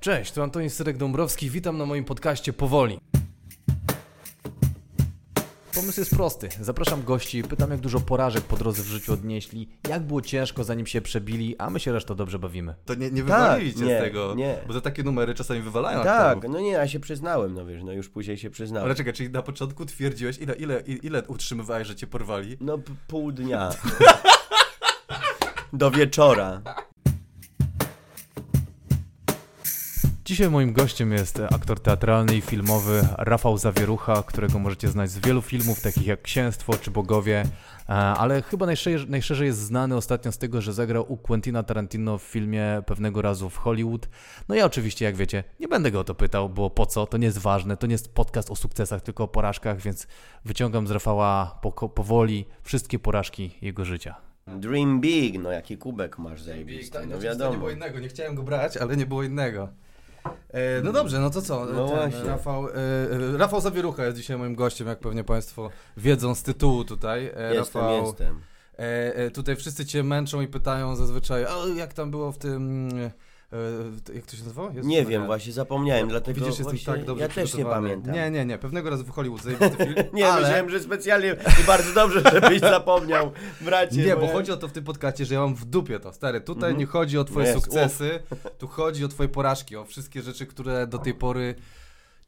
Cześć, tu Antoni Syrek-Dąbrowski, witam na moim podcaście Powoli. Pomysł jest prosty. Zapraszam gości, pytam jak dużo porażek po drodze w życiu odnieśli, jak było ciężko zanim się przebili, a my się resztą dobrze bawimy. To nie, nie Tak, wywalili cię nie, z tego, nie. bo za takie numery czasami wywalają Tak, aktorów. no nie, ja się przyznałem, no wiesz, no już później się przyznałem. Ale czekaj, czyli na początku twierdziłeś, ile, ile, ile utrzymywałeś, że cię porwali? No p- pół dnia. Do wieczora. Dzisiaj moim gościem jest aktor teatralny i filmowy Rafał Zawierucha, którego możecie znać z wielu filmów, takich jak Księstwo czy Bogowie, e, ale chyba najszerzej, najszerzej jest znany ostatnio z tego, że zagrał u Quentina Tarantino w filmie pewnego razu w Hollywood. No ja oczywiście, jak wiecie, nie będę go o to pytał, bo po co, to nie jest ważne, to nie jest podcast o sukcesach, tylko o porażkach, więc wyciągam z Rafała powoli wszystkie porażki jego życia. Dream big, no jaki kubek masz zajebisty, no Nie wiadomo. było innego, nie chciałem go brać, ale nie było innego. E, no dobrze, no to co? No właśnie. Rafał, e, Rafał Zawierucha jest dzisiaj moim gościem, jak pewnie Państwo wiedzą z tytułu tutaj. E, Jestem, Rafał, jestem. E, e, tutaj wszyscy cię męczą i pytają zazwyczaj, jak tam było w tym. E, jak to się nazywało? Jezus Nie wiem, właśnie zapomniałem, dlatego Widzisz, jestem tak dobrze ja też nie pamiętam. Nie, nie, nie. Pewnego razu w Hollywood zajebisty film. Nie, ale... myślałem, że specjalnie i bardzo dobrze, żebyś zapomniał, bracie. Nie, bo ja- chodzi o to w tym podcaście, że ja mam w dupie to, stary. Tutaj Mhm. nie chodzi o twoje Jest, sukcesy, tu chodzi o twoje porażki, o wszystkie rzeczy, które do tej pory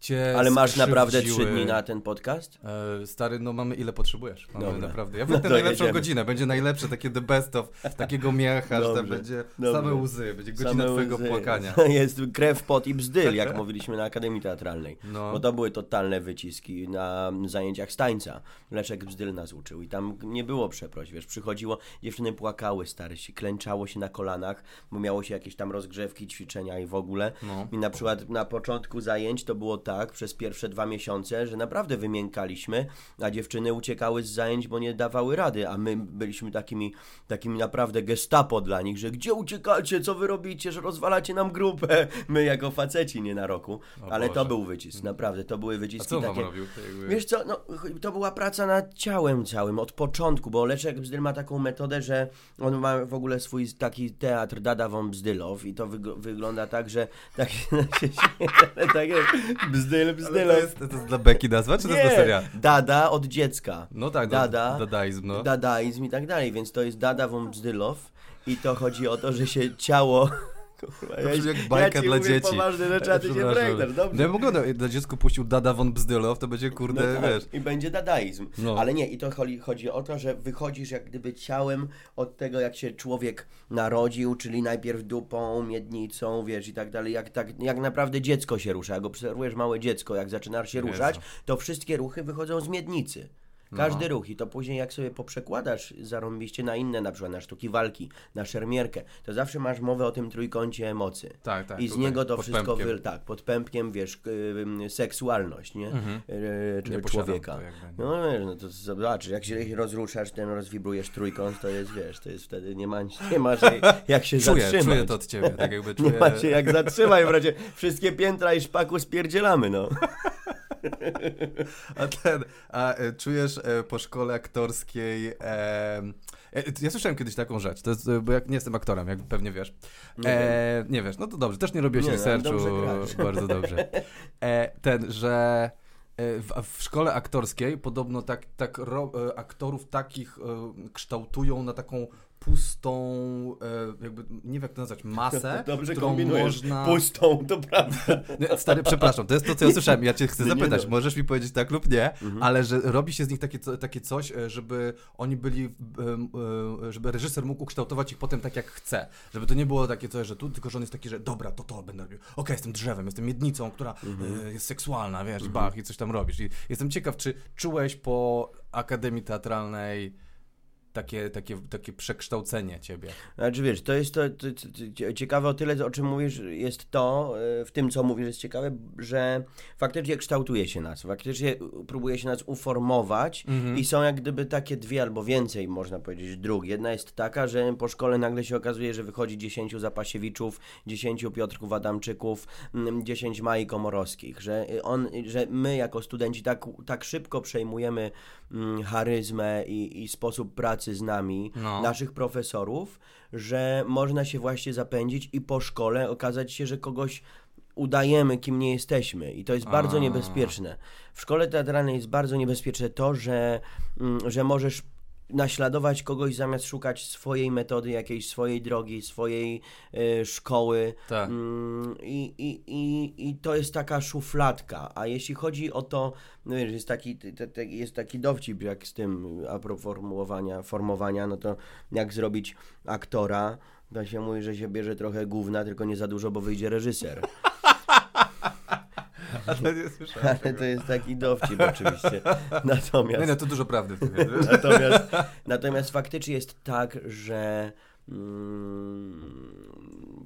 cię Ale masz naprawdę trzy dni na ten podcast? E, stary, no mamy ile potrzebujesz. Mamy Dobra. naprawdę. Ja No wytnę to najlepszą jedziemy. godzinę. Będzie najlepsze takie the best of takiego miecha, że tam będzie dobrze. same łzy, będzie godzina Same twojego łzy. płakania. Jest krew, pot i bzdyl, jak mówiliśmy na Akademii Teatralnej. No. Bo to były totalne wyciski na zajęciach z tańca. Leszek Bzdyl nas uczył i tam nie było przeproś, wiesz, przychodziło, dziewczyny płakały, stary, się klęczało się na kolanach, bo miało się jakieś tam rozgrzewki, ćwiczenia i w ogóle. No. I na przykład na początku zajęć to było tak, przez pierwsze dwa miesiące, że naprawdę wymiękaliśmy, a dziewczyny uciekały z zajęć, bo nie dawały rady, a my byliśmy takimi, takimi naprawdę gestapo dla nich, że gdzie uciekacie, co wy robicie, że rozwalacie nam grupę. My jako faceci nie na roku, O ale Boże. to był wycisk, naprawdę, to były A wyciski co on wam takie... robił? Wiesz co, no, to była praca nad ciałem całym, od początku, bo Leszek Bzdyl ma taką metodę, że on ma w ogóle swój taki teatr Dada von Bzdylow i to wyg- wygląda tak, że tak się, tak jest, Bzdyl, Ale Bzdylow. to jest, to jest dla Beki nazwa, czy to jest dla seria? Dada od dziecka. No tak, Dada, dadaizm, no. dadaizm i tak dalej, więc to jest Dada von Bzdylow i to chodzi o to, że się ciało... Kurwa, To brzmi jak bajka ja ci dla mówię dzieci. poważne rzeczy, a ty się brejdasz, dobrze. No ja w ogóle dla dziecku puścił Dada von Bzdylow, to będzie kurde, No tak, wiesz. I będzie dadaizm. No. Ale nie, i to chodzi, chodzi o to, że wychodzisz jak gdyby ciałem od tego, jak się człowiek narodził, czyli najpierw dupą, miednicą, wiesz, i tak dalej. Jak, tak, jak naprawdę dziecko się rusza. Jak obserwujesz małe dziecko, jak zaczynasz się Jezu. ruszać, to wszystkie ruchy wychodzą z miednicy. Każdy ruch i to później jak sobie poprzekładasz zarąbiście na inne, na przykład na sztuki walki, na szermierkę, to zawsze masz mowę o tym trójkącie mocy. Tak, tak, I z niego to wszystko, pępkiem. wy, tak, pod pępkiem, wiesz, ym, seksualność, nie? Mhm. Yy, Nie człowieka. to nie. No wiesz, no to zobacz, jak się rozruszasz, ten rozwibrujesz trójkąt, to jest, wiesz, to jest wtedy nie ma, nie ma się jak się Czuję, zatrzymać. czuję to od ciebie, tak jakby Nie czuję... ma się jak zatrzymać, w razie wszystkie piętra i szpaku spierdzielamy, no. A ten, a e, czujesz e, po szkole aktorskiej. E, e, ja słyszałem kiedyś taką rzecz, to jest, bo jak nie jestem aktorem, jak pewnie wiesz. Nie E, nie wiesz, no to dobrze, też nie robiłeś Nie, researchu. dobrze bardzo dobrze. E, ten, że w, w szkole aktorskiej podobno tak, tak ro, aktorów takich kształtują na taką pustą, e, jakby, nie wiem jak to nazwać, masę, Dobrze którą kombinujesz. można... Pustą, to prawda. Nie, Stary, przepraszam, to jest to, co ja słyszałem. Ja cię chcę Nie, nie, zapytać, no. możesz mi powiedzieć tak lub nie, Mhm. ale że robi się z nich takie, takie coś, e, żeby oni byli, e, żeby reżyser mógł ukształtować ich potem tak, jak chce. Żeby to nie było takie coś, że tu, tylko że on jest taki, że dobra, to to będę robił. Okej, jestem drzewem, jestem miednicą, która Mhm. jest seksualna, wiesz, bach, i coś tam robisz. I jestem ciekaw, czy czułeś po Akademii Teatralnej takie, takie, takie przekształcenie ciebie. Znaczy wiesz, to jest to, to, to, ciekawe o tyle, o czym mówisz, jest to, e, w tym co mówisz jest ciekawe, że faktycznie kształtuje się nas, faktycznie próbuje się nas uformować Mhm. i są jak gdyby takie dwie albo więcej, można powiedzieć, dróg. Jedna jest taka, że po szkole nagle się okazuje, że wychodzi 10 Zapasiewiczów, 10 Piotrków Adamczyków, mm, 10 Mai Komorowskich, że, on, że my jako studenci tak, tak szybko przejmujemy mm, charyzmę i, i sposób pracy z nami, No. naszych profesorów, że można się właśnie zapędzić i po szkole okazać się, że kogoś udajemy, kim nie jesteśmy. I to jest bardzo niebezpieczne. W szkole teatralnej jest bardzo niebezpieczne to, że, mm, że możesz naśladować kogoś zamiast szukać swojej metody, jakiejś swojej drogi, swojej y, szkoły. Tak. Mm, i, i, i, I to jest taka szufladka. A jeśli chodzi o to, no wiesz, jest taki, te, te, jest taki dowcip, jak z tym a propos formułowania, formowania, no to jak zrobić aktora, to się mówi, że się bierze trochę gówna, tylko nie za dużo, bo wyjdzie reżyser. Ale nie słyszałem. Ale to jest taki dowcip oczywiście. Natomiast... Nie, no to dużo prawdy w tym jest. Natomiast, natomiast faktycznie jest tak, że mm,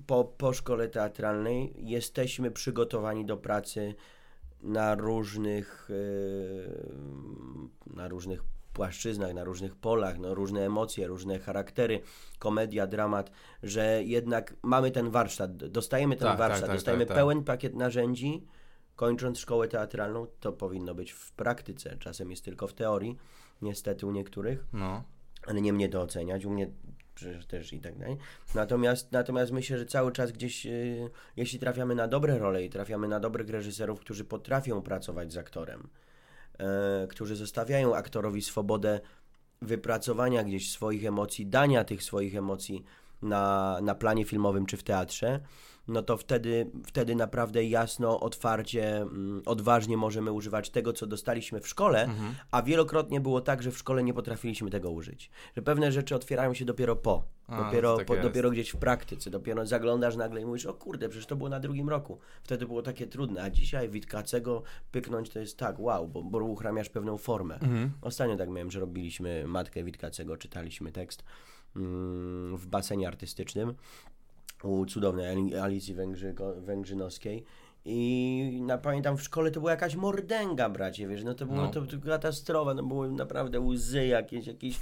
po, po szkole teatralnej jesteśmy przygotowani do pracy na różnych, yy, na różnych płaszczyznach, na różnych polach, no, różne emocje, różne charaktery, komedia, dramat, że jednak mamy ten warsztat, dostajemy ten Tak, tak, warsztat, tak, dostajemy tak, tak. pełen pakiet narzędzi, kończąc szkołę teatralną, to powinno być w praktyce, czasem jest tylko w teorii, niestety u niektórych, No. ale nie mnie to oceniać, u mnie przecież też i tak dalej. Natomiast, natomiast myślę, że cały czas gdzieś, yy, jeśli trafiamy na dobre role i trafiamy na dobrych reżyserów, którzy potrafią pracować z aktorem, yy, którzy zostawiają aktorowi swobodę wypracowania gdzieś swoich emocji, dania tych swoich emocji na, na planie filmowym czy w teatrze, no to wtedy, wtedy naprawdę jasno, otwarcie, mm, odważnie możemy używać tego, co dostaliśmy w szkole, Mhm. a wielokrotnie było tak, że w szkole nie potrafiliśmy tego użyć. Że pewne rzeczy otwierają się dopiero po. A, dopiero, tak po, dopiero gdzieś w praktyce. Dopiero zaglądasz nagle i mówisz, o kurde, przecież to było na drugim roku. Wtedy było takie trudne, a dzisiaj Witkacego pyknąć to jest tak, wow, bo, bo uruchamiasz pewną formę. Mhm. Ostatnio tak miałem, że robiliśmy Matkę Witkacego, czytaliśmy tekst mm, w basenie artystycznym u cudownej Ali- Alicji Węgrzyko, Węgrzynowskiej. I na, pamiętam w szkole to była jakaś mordęga, bracie, wiesz, no to było No. to, to katastrofa, no były naprawdę łzy jakieś, jakieś...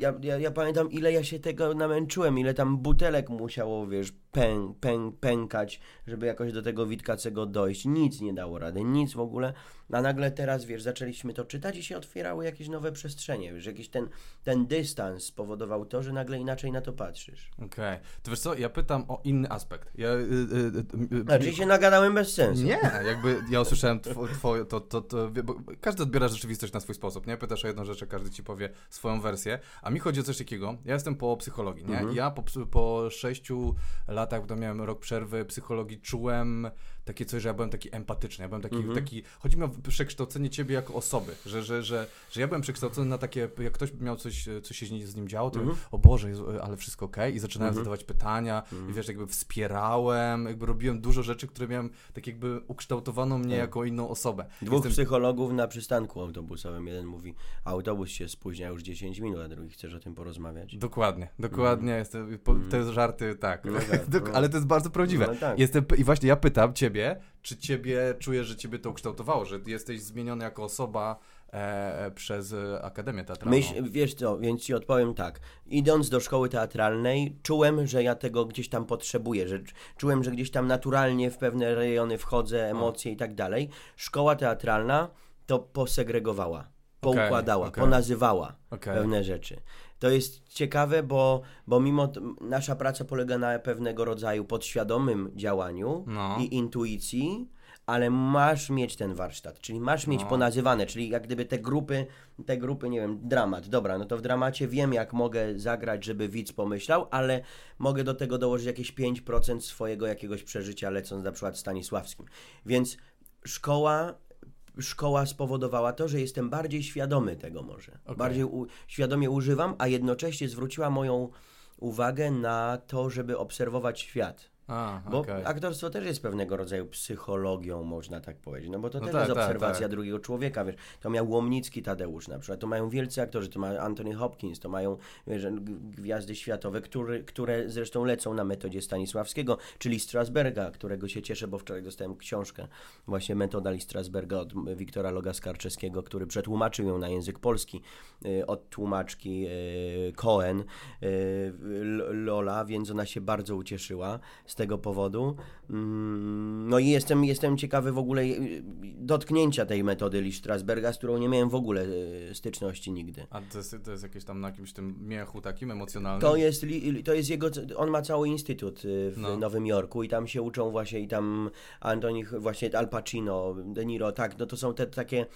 Ja, ja, ja pamiętam, ile ja się tego namęczyłem, ile tam butelek musiało, wiesz, pę, pę, pękać, żeby jakoś do tego Witkacego dojść. Nic nie dało rady, nic w ogóle. A nagle teraz, wiesz, zaczęliśmy to czytać i się otwierały jakieś nowe przestrzenie, wiesz, jakiś ten, ten dystans spowodował to, że nagle inaczej na to patrzysz. Okej. To wiesz co, ja pytam o inny aspekt. Ja, y, y, y, y, Znaczy się nagadałem bez sensu. Nie, jakby ja usłyszałem two, twoje, to, to, to, bo każdy odbiera rzeczywistość na swój sposób, nie? Pytasz o jedną rzecz, a każdy ci powie swoją wersję, a mi chodzi o coś takiego, ja jestem po psychologii, nie? Mhm. Ja po, po sześciu latach, bo miałem rok przerwy psychologii, czułem takie coś, że ja byłem taki empatyczny, ja byłem taki, Mhm. taki chodzi mi o przekształcenie ciebie jako osoby, że, że, że, że ja byłem przekształcony na takie, jak ktoś miał coś, co się z nim działo, to Mhm. o Boże, Jezu, ale wszystko okej i zaczynałem Mhm. zadawać pytania i wiesz, jakby wspierałem, jakby robiłem dużo rzeczy, które miałem tak jakby ukształtowaną mnie Tak. jako inną osobę. Dwóch Jestem- psychologów na przystanku autobusowym. Jeden mówi, autobus się spóźnia już 10 minut, a drugi chcesz o tym porozmawiać. Dokładnie, dokładnie. Jestem, po, Te żarty, tak. No tak, no. Ale to jest bardzo prawdziwe. No tak. Jestem, I właśnie ja pytam ciebie, czy ciebie czujesz, że ciebie to ukształtowało, że jesteś zmieniony jako osoba e, przez e, Akademię Teatralną? Myśl, wiesz co, więc ci odpowiem tak. Idąc do szkoły teatralnej, czułem, że ja tego gdzieś tam potrzebuję, że czułem, że gdzieś tam naturalnie w pewne rejony wchodzę, emocje i tak dalej. Szkoła teatralna to posegregowała, poukładała, okej. ponazywała Okej. pewne rzeczy. To jest ciekawe, bo, bo mimo nasza praca polega na pewnego rodzaju podświadomym działaniu No. i intuicji, ale masz mieć ten warsztat, czyli masz mieć No. ponazywane, czyli jak gdyby te grupy, te grupy, nie wiem, dramat, dobra, no to w dramacie wiem jak mogę zagrać, żeby widz pomyślał, ale mogę do tego dołożyć jakieś 5% swojego jakiegoś przeżycia, lecąc na przykład Stanisławskim. Więc szkoła szkoła spowodowała to, że jestem bardziej świadomy tego może. Okej. Bardziej u, świadomie używam, a jednocześnie zwróciła moją uwagę na to, żeby obserwować świat. A, Bo okej. aktorstwo też jest pewnego rodzaju psychologią, można tak powiedzieć. No bo to No też tak, jest tak, obserwacja tak. drugiego człowieka, wiesz. To miał Łomnicki Tadeusz na przykład, to mają wielcy aktorzy, to ma Anthony Hopkins, to mają wiesz, gwiazdy światowe, który, które zresztą lecą na metodzie Stanisławskiego, czyli Strasberga, którego się cieszę, bo wczoraj dostałem książkę, właśnie metoda Strasberga od Wiktora Loga-Skarczewskiego, który przetłumaczył ją na język polski y, od tłumaczki y, Cohen, y, Lola, więc ona się bardzo ucieszyła z tego powodu. Mm, No i jestem, jestem ciekawy w ogóle, y, dotknięcia tej metody Lee Strasberga, z którą nie miałem w ogóle e, styczności nigdy. A to jest, to jest jakieś tam na jakimś tym miechu takim emocjonalnym? To jest, to jest jego, on ma cały instytut y, w No. Nowym Jorku i tam się uczą właśnie i tam Antoni, właśnie Al Pacino, De Niro, tak, no to są te takie...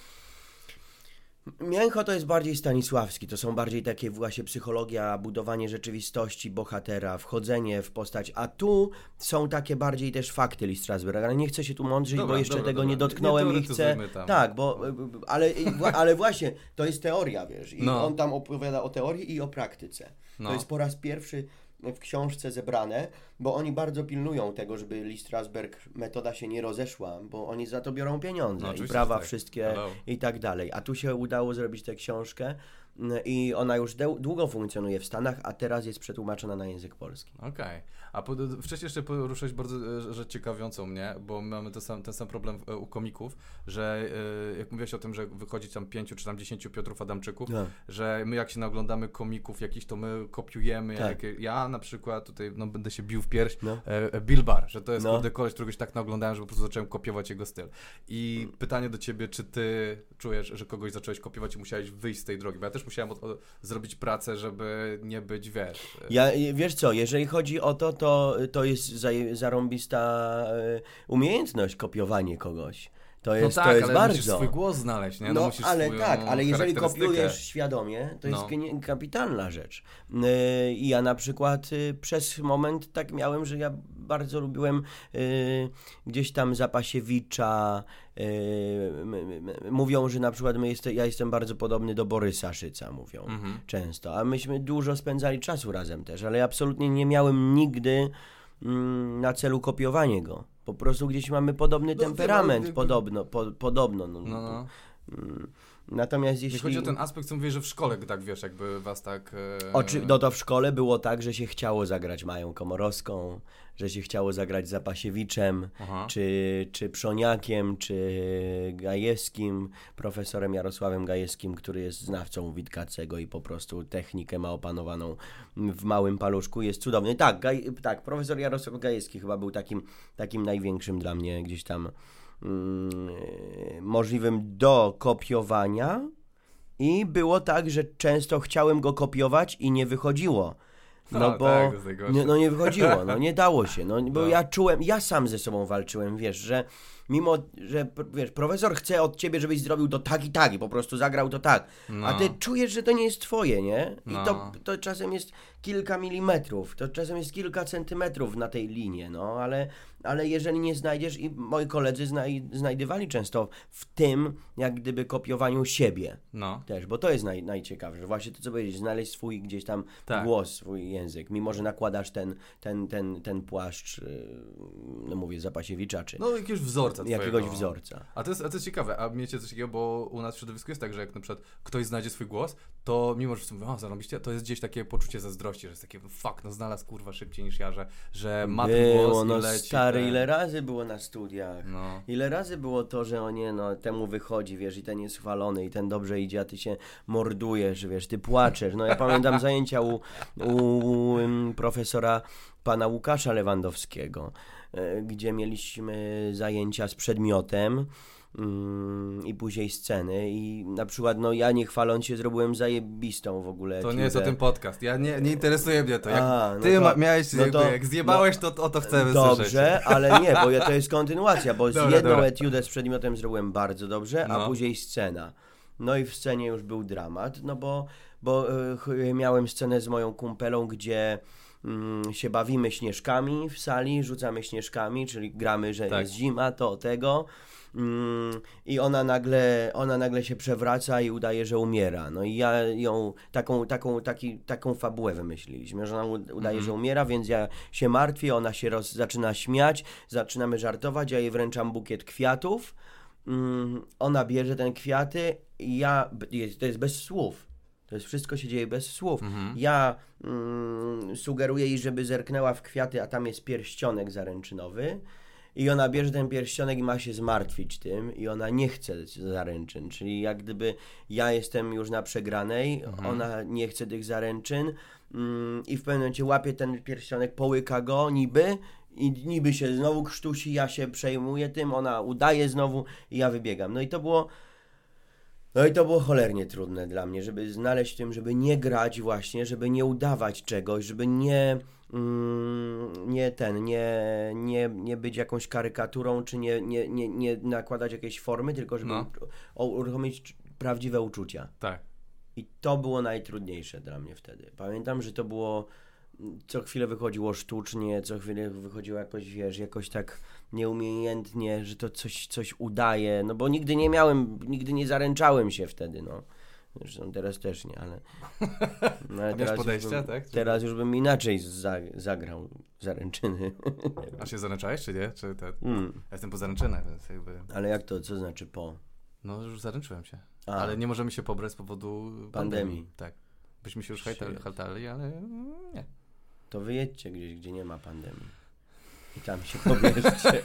Mięcho to jest bardziej Stanisławski, to są bardziej takie właśnie psychologia, budowanie rzeczywistości bohatera, wchodzenie w postać, a tu są takie bardziej też fakty Lee Strasberg, ale nie chcę się tu mądrzyć, Dobra, bo jeszcze dobra, tego dobra. nie dotknąłem Nie i chcę... tam. Tak, bo, ale, ale właśnie, to jest teoria, wiesz, i No. on tam opowiada o teorii i o praktyce. No. To jest po raz pierwszy w książce zebrane, bo oni bardzo pilnują tego, żeby Lee Strasberg metoda się nie rozeszła, bo oni za to biorą pieniądze No, i prawa tak. wszystkie Hello. i tak dalej. A tu się udało zrobić tę książkę mm, i ona już długo funkcjonuje w Stanach, a teraz jest przetłumaczona na język polski. Okej. A po, wcześniej jeszcze poruszyłeś bardzo rzecz ciekawiącą mnie, bo mamy ten sam, ten sam problem e, u komików, że e, jak mówiłeś o tym, że wychodzi tam pięciu czy tam dziesięciu Piotrów Adamczyków, Tak. że my jak się naglądamy komików jakichś, to my kopiujemy. Tak. Jak, ja na przykład tutaj no, będę się bił w pierś, No. e, Bill Barr, że to jest No. kurde koleś, którego się tak naglądałem, że po prostu zacząłem kopiować jego styl. I pytanie do ciebie, czy ty czujesz, że kogoś zacząłeś kopiować i musiałeś wyjść z tej drogi? Bo ja też musiałem od, o, zrobić pracę, żeby nie być, wiesz... Ja, wiesz co, jeżeli chodzi o to, to, to jest zaje- zarąbista e, umiejętność kopiowanie kogoś. To jest, no tak, to jest ale bardzo. musisz swój głos znaleźć, nie? No, musisz ale tak, ale jeżeli kopiujesz świadomie, to jest No. kapitalna rzecz. Yy, I ja na przykład y, przez moment tak miałem, że ja bardzo lubiłem y, gdzieś tam Zapasiewicza. y, mówią, że na przykład my jeste, ja jestem bardzo podobny do Borysa Szyca, mówią Mhm. często. A myśmy dużo spędzali czasu razem też, ale absolutnie nie miałem nigdy mm, na celu kopiowanie go. Po prostu gdzieś mamy podobny No, temperament, podobno. Po, podobno no. No, no. Natomiast Jeśli chodzi o ten aspekt, co mówisz, że w szkole tak, wiesz, jakby was tak... E... Oczy, no to w szkole było tak, że się chciało zagrać Mają Komorowską, że się chciało zagrać Zapasiewiczem, Aha. czy, czy Przoniakiem, czy Gajewskim, profesorem Jarosławem Gajewskim, który jest znawcą Witkacego i po prostu technikę ma opanowaną w małym paluszku, jest cudowny. Tak, Gaj, tak profesor Jarosław Gajewski chyba był takim, takim największym dla mnie gdzieś tam możliwym do kopiowania. I było tak, że często chciałem go kopiować i nie wychodziło. No No, bo tak, nie, no nie wychodziło, no nie dało się. No, bo No. ja czułem, ja sam ze sobą walczyłem, wiesz, że mimo, że wiesz, profesor chce od ciebie, żebyś zrobił to tak i tak i po prostu zagrał to tak, No. a ty czujesz, że to nie jest twoje, nie? I No. to, to czasem jest kilka milimetrów, to czasem jest kilka centymetrów na tej linie, no, ale, ale jeżeli nie znajdziesz, i moi koledzy znaj, znajdywali często w tym, jak gdyby kopiowaniu siebie No. też, bo to jest naj, najciekawsze. Właśnie to, co powiedzieć, znaleźć swój gdzieś tam Tak. głos, swój język, mimo że nakładasz ten, ten, ten, ten płaszcz, yy, no mówię, Zapasiewicza, czy No jakiegoś wzorca jakiegoś twojego. wzorca. A to, jest, a to jest ciekawe, a miecie coś takiego, bo u nas w środowisku jest tak, że jak na przykład ktoś znajdzie swój głos, to mimo, że wszyscy mówią, o zarobiście, to jest gdzieś takie poczucie zazdrości, że jest takie, fuck, no znalazł kurwa szybciej niż ja, że, że ma ten głos Było, i no leci. stary, ten- ile razy było na studiach. No. Ile razy było to, że o nie, no temu wychodzi, wiesz, i ten jest chwalony, i ten dobrze idzie, a ty się mordujesz, wiesz, ty płaczesz. No ja pamiętam zajęcia u, u um, profesora pana Łukasza Lewandowskiego, gdzie mieliśmy zajęcia z przedmiotem mm, i później sceny i na przykład, no ja nie chwaląc się, zrobiłem zajebistą w ogóle To nie jest o tym podcast, ja nie, nie interesuje mnie to. Jak Aha, no ty to- miałeś, no to- jak zjebałeś, to o to chcemy Dobrze, słyszeć. ale nie, bo ja, to jest kontynuacja, bo z Dobra, jedną dobra. etiudę z przedmiotem zrobiłem bardzo dobrze, a No. później scena. No i w scenie już był dramat, no bo, bo e, miałem scenę z moją kumpelą, gdzie się bawimy śnieżkami w sali, rzucamy śnieżkami, czyli gramy, że Tak. jest zima, to tego. Mm, I ona nagle, ona nagle się przewraca i udaje, że umiera. No i ja ją, taką, taką, taki, taką fabułę wymyśliliśmy, że ona udaje, Mhm. że umiera, więc ja się martwię, ona się roz, zaczyna śmiać, zaczynamy żartować, ja jej wręczam bukiet kwiatów, mm, ona bierze ten kwiaty i ja, to jest bez słów. To jest wszystko się dzieje bez słów. Mhm. Ja mm, sugeruję jej, żeby zerknęła w kwiaty, a tam jest pierścionek zaręczynowy. I ona bierze ten pierścionek i ma się zmartwić tym, i ona nie chce zaręczyn. Czyli jak gdyby ja jestem już na przegranej, ona nie chce tych zaręczyn, mm, i w pewnym momencie łapie ten pierścionek, połyka go niby i niby się znowu krztusi, ja się przejmuję tym, ona udaje znowu i ja wybiegam. No i to było no i to było cholernie trudne dla mnie, żeby znaleźć w tym, żeby nie grać właśnie, żeby nie udawać czegoś, żeby nie mm, nie ten, nie, nie, nie być jakąś karykaturą, czy nie, nie, nie, nie nakładać jakiejś formy, tylko żeby No. uruchomić prawdziwe uczucia. Tak. I to było najtrudniejsze dla mnie wtedy. Pamiętam, że to było co chwilę wychodziło sztucznie, co chwilę wychodziło jakoś, wiesz, jakoś tak nieumiejętnie, że to coś, coś udaje, no bo nigdy nie miałem, nigdy nie zaręczałem się wtedy, no. Zresztą teraz też nie, ale... No, ale A miałeś już bym, tak? Teraz już bym inaczej za, zagrał zaręczyny. A się zaręczałeś, czy nie? Czy te... Mm. Ja jestem po zaręczynach, więc jakby... Ale jak to, co znaczy po? No już zaręczyłem się. A. Ale nie możemy się pobrać z powodu pandemii. Pandemii. Tak. Byśmy się już hejtali, ale nie. To wyjedźcie gdzieś, gdzie nie ma pandemii. I tam się pobierzcie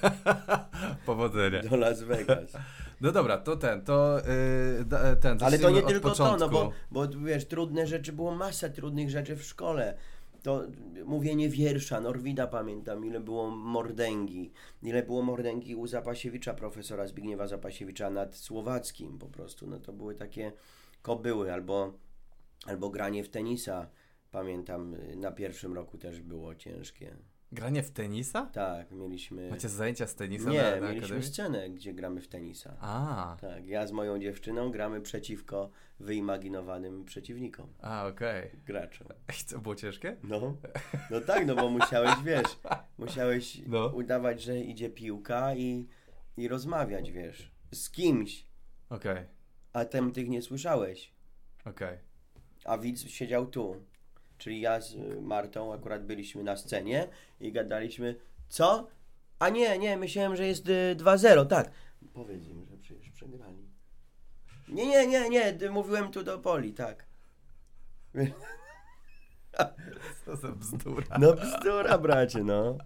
Powodzenia. do Las Vegas. No dobra, to ten, to yy, ten. Ale to nie tylko początku. to, no bo, bo wiesz, trudne rzeczy, było masa trudnych rzeczy w szkole. To mówienie wiersza, Norwida pamiętam, ile było mordęgi, ile było mordęgi u Zapasiewicza, profesora Zbigniewa Zapasiewicza nad Słowackim po prostu, no to były takie kobyły, albo, albo granie w tenisa, pamiętam, y, na pierwszym roku też było ciężkie. Granie w tenisa? Tak, mieliśmy... Macie zajęcia z tenisa Nie, na, na mieliśmy akademii? scenę, gdzie gramy w tenisa. A, Tak, ja z moją dziewczyną gramy przeciwko wyimaginowanym przeciwnikom, a okej. graczom. I co, było ciężkie? No, no tak, no bo musiałeś, wiesz, musiałeś No. udawać, że idzie piłka i, i rozmawiać, wiesz, z kimś, Okej, a tem tych nie słyszałeś, okej. a widz siedział tu. Czyli ja z y, Martą akurat byliśmy na scenie i gadaliśmy, co? A nie, nie, myślałem, że jest y, 2-0, tak. Powiedz im, że przecież przegrali. Nie, nie, nie, nie, mówiłem tu do Poli, tak. Co za bzdura. No bzdura, bracie, no.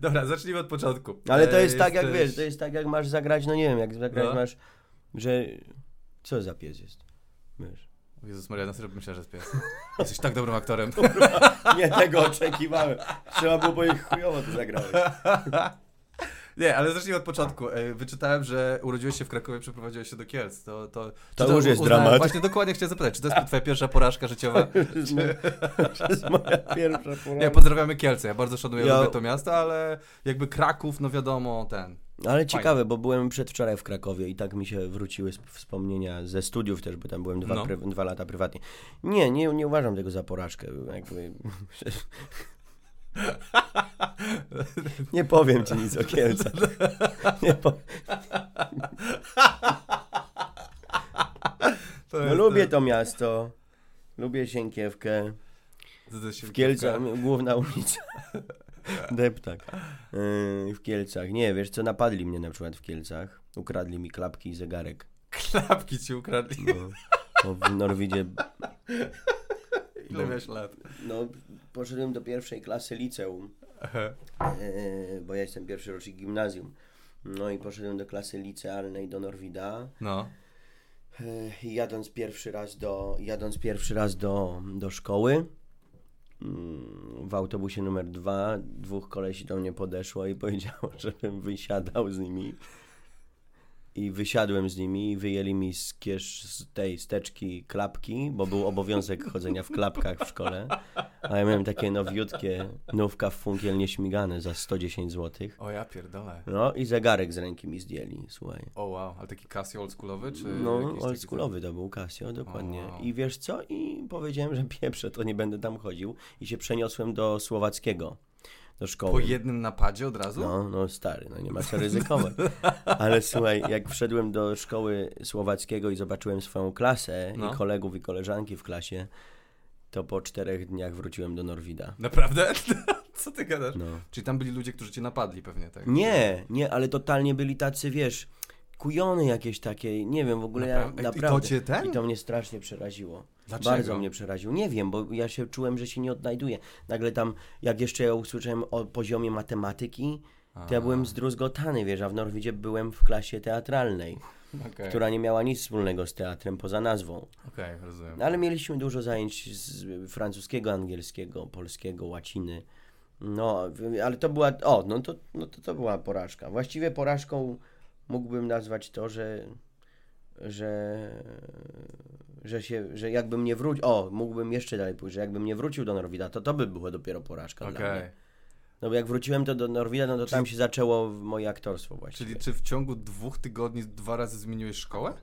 Dobra, zacznijmy od początku. Ale to E, jest tak, jak wiesz, to jest tak, jak masz zagrać, no nie wiem, jak zagrać No. masz, że... Co za pies jest? Wiesz. Jezus Maria, na serio myślałem, że jest pies. Jesteś tak dobrym aktorem. Nie tego oczekiwałem. Trzeba było powiedzieć, chujowo to zagrałeś. Nie, ale zacznijmy od początku. E, Wyczytałem, że urodziłeś się w Krakowie, przeprowadziłeś się do Kielc. To, to, To czy już jest uznałem- dramat. Właśnie dokładnie chciałem zapytać, czy to jest twoja pierwsza porażka życiowa? To jest moja, to jest moja pierwsza Nie, porażka. pozdrawiamy Kielce. Ja bardzo szanuję Ja- lubię to miasto, ale jakby Kraków, no wiadomo, ten. Ale ciekawe, bo byłem przedwczoraj w Krakowie i tak mi się wróciły sp- wspomnienia ze studiów też, bo tam byłem dwa, No. dwa lata prywatnie. Nie, nie, nie uważam tego za porażkę. Jakby... Nie powiem ci nic o Kielcach. Nie No lubię to miasto. Lubię Sienkiewkę. W Kielcach, główna ulica. Deptak. Yy, w Kielcach. Nie, wiesz co, napadli mnie na przykład w Kielcach. Ukradli mi klapki i zegarek. Klapki ci ukradli. No, bo w Norwidzie, Ile no. miałeś lat? no, poszedłem do pierwszej klasy liceum, yy, bo ja jestem pierwszy rocznik gimnazjum. No i poszedłem do klasy licealnej do Norwida. No. Yy, jadąc pierwszy raz do, jadąc pierwszy raz do, do szkoły, w autobusie numer dwa, dwóch kolesi do mnie podeszło i powiedziało, żebym wysiadał z nimi. I wysiadłem z nimi i wyjęli mi z kiesz z tej steczki klapki, bo był obowiązek chodzenia w klapkach w szkole. A ja miałem takie nowiutkie nówka w funkiel nieśmigane za 110 zł. O ja pierdolę. No i zegarek z ręki mi zdjęli, słuchaj. O wow, ale taki Casio oldschoolowy, czy No, oldschoolowy to był Casio, dokładnie. Wow. I wiesz co? I powiedziałem, że pieprzę, to nie będę tam chodził. I się przeniosłem do Słowackiego, do szkoły. Po jednym napadzie od razu? No, no stary, no nie ma co ryzykować. Ale słuchaj, jak wszedłem do szkoły słowackiego i zobaczyłem swoją klasę No. i kolegów i koleżanki w klasie, to po czterech dniach wróciłem do Norwida. Naprawdę? Co ty gadasz? No. Czyli tam byli ludzie, którzy cię napadli pewnie, tak? Nie, nie, ale totalnie byli tacy, wiesz, kujony jakieś takie, nie wiem, w ogóle ja Napra- I naprawdę... to cię ten? I to mnie strasznie przeraziło. Dlaczego? Bardzo mnie przeraził. Nie wiem, bo ja się czułem, że się nie odnajduję. Nagle tam, jak jeszcze ja usłyszałem o poziomie matematyki, to ja byłem zdruzgotany, wiesz, a w Norwidzie byłem w klasie teatralnej, Okej, która nie miała nic wspólnego z teatrem poza nazwą. Okej, rozumiem. No, ale mieliśmy dużo zajęć z francuskiego, angielskiego, polskiego, łaciny. No, ale to była, o, no to, no to, to była porażka. Właściwie porażką mógłbym nazwać to, że, że, że się, że jakbym nie wrócił, o, mógłbym jeszcze dalej pójść, że jakbym nie wrócił do Norwida, to to by było dopiero porażka Okej. dla mnie. No bo jak wróciłem to do Norwida, no to tam się zaczęło moje aktorstwo właściwie. Czyli czy w ciągu dwóch tygodni dwa razy zmieniłeś szkołę?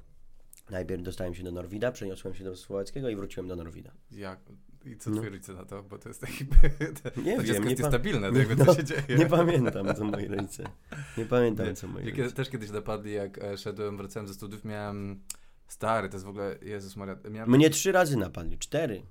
Najpierw dostałem się do Norwida, przeniosłem się do Słowackiego i wróciłem do Norwida. Jak? I co No. twoi rodzice na to? Bo to jest taki... to, Nie to wiem, nie jest to jakby No, co się dzieje. Nie pamiętam, co moi rodzice. Nie pamiętam, co moi rodzice. kiedy, też kiedyś napadli, jak e, szedłem, wracałem ze studiów, miałem... Stary, to jest w ogóle... Jezus Maria, miałem... Mnie trzy razy napadli, cztery.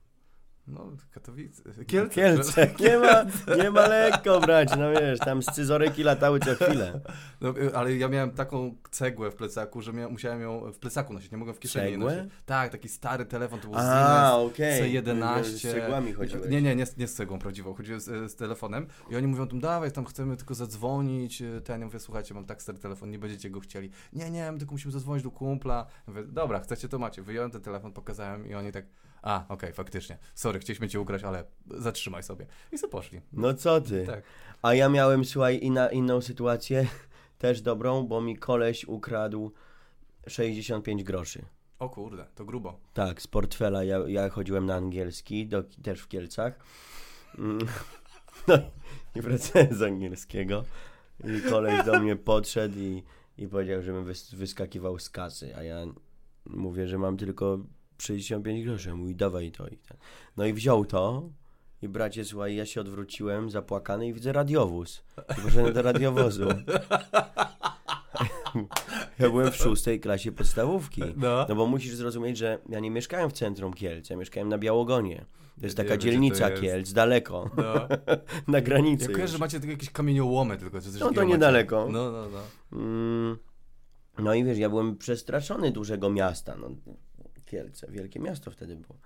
No, Katowice. Kielce. Kielce. Nie ma, nie ma lekko brać, no wiesz, tam scyzoryki latały co chwilę. No, y, ale ja miałem taką cegłę w plecaku, że musiałem ją w plecaku nosić, nie mogłem w kieszeni Cegłę? nosić. Tak, taki stary telefon, to był A, okej. C11. Z cegłami chodziłeś. Nie, nie, nie, z- nie z cegłą prawdziwą, chodziłem z, z telefonem i oni mówią tam, dawaj, tam chcemy tylko zadzwonić, y, ten, ja mówię, słuchajcie, mam tak stary telefon, nie będziecie go chcieli. Nie, nie, my tylko musimy zadzwonić do kumpla. Ja mówię, dobra, chcecie, to macie. Wyjąłem ten telefon, pokazałem i oni tak, a, okej, faktycznie, sorry, chcieliśmy cię ugrać, ale zatrzymaj sobie. I sobie poszli. No co ty? Tak. A ja miałem, słuchaj, inna, inną sytuację, też dobrą, bo mi koleś ukradł 65 groszy. O kurde, to grubo. Tak, z portfela. Ja, ja chodziłem na angielski, do, też w Kielcach. Mm, No i wracałem z angielskiego. I koleś do mnie podszedł i, i powiedział, żebym wys, wyskakiwał z kasy. A ja mówię, że mam tylko 65 groszy. Mówi, dawaj to. I ten. No i wziął to. I bracie, słuchaj, ja się odwróciłem zapłakany i widzę radiowóz. I poszedłem do radiowozu. Ja byłem w szóstej klasie podstawówki. No. No bo musisz zrozumieć, że ja nie mieszkałem w centrum Kielc, ja mieszkałem na Białogonie. To jest taka wiem, dzielnica jest. Kielc, daleko, No. na granicy. Ja kojarzę, że macie tylko jakieś kamieniołomy tylko. Coś No to takiego macie. niedaleko. No, no, no. Mm, no i wiesz, ja byłem przestraszony dużego miasta. No, Kielce, wielkie miasto wtedy było.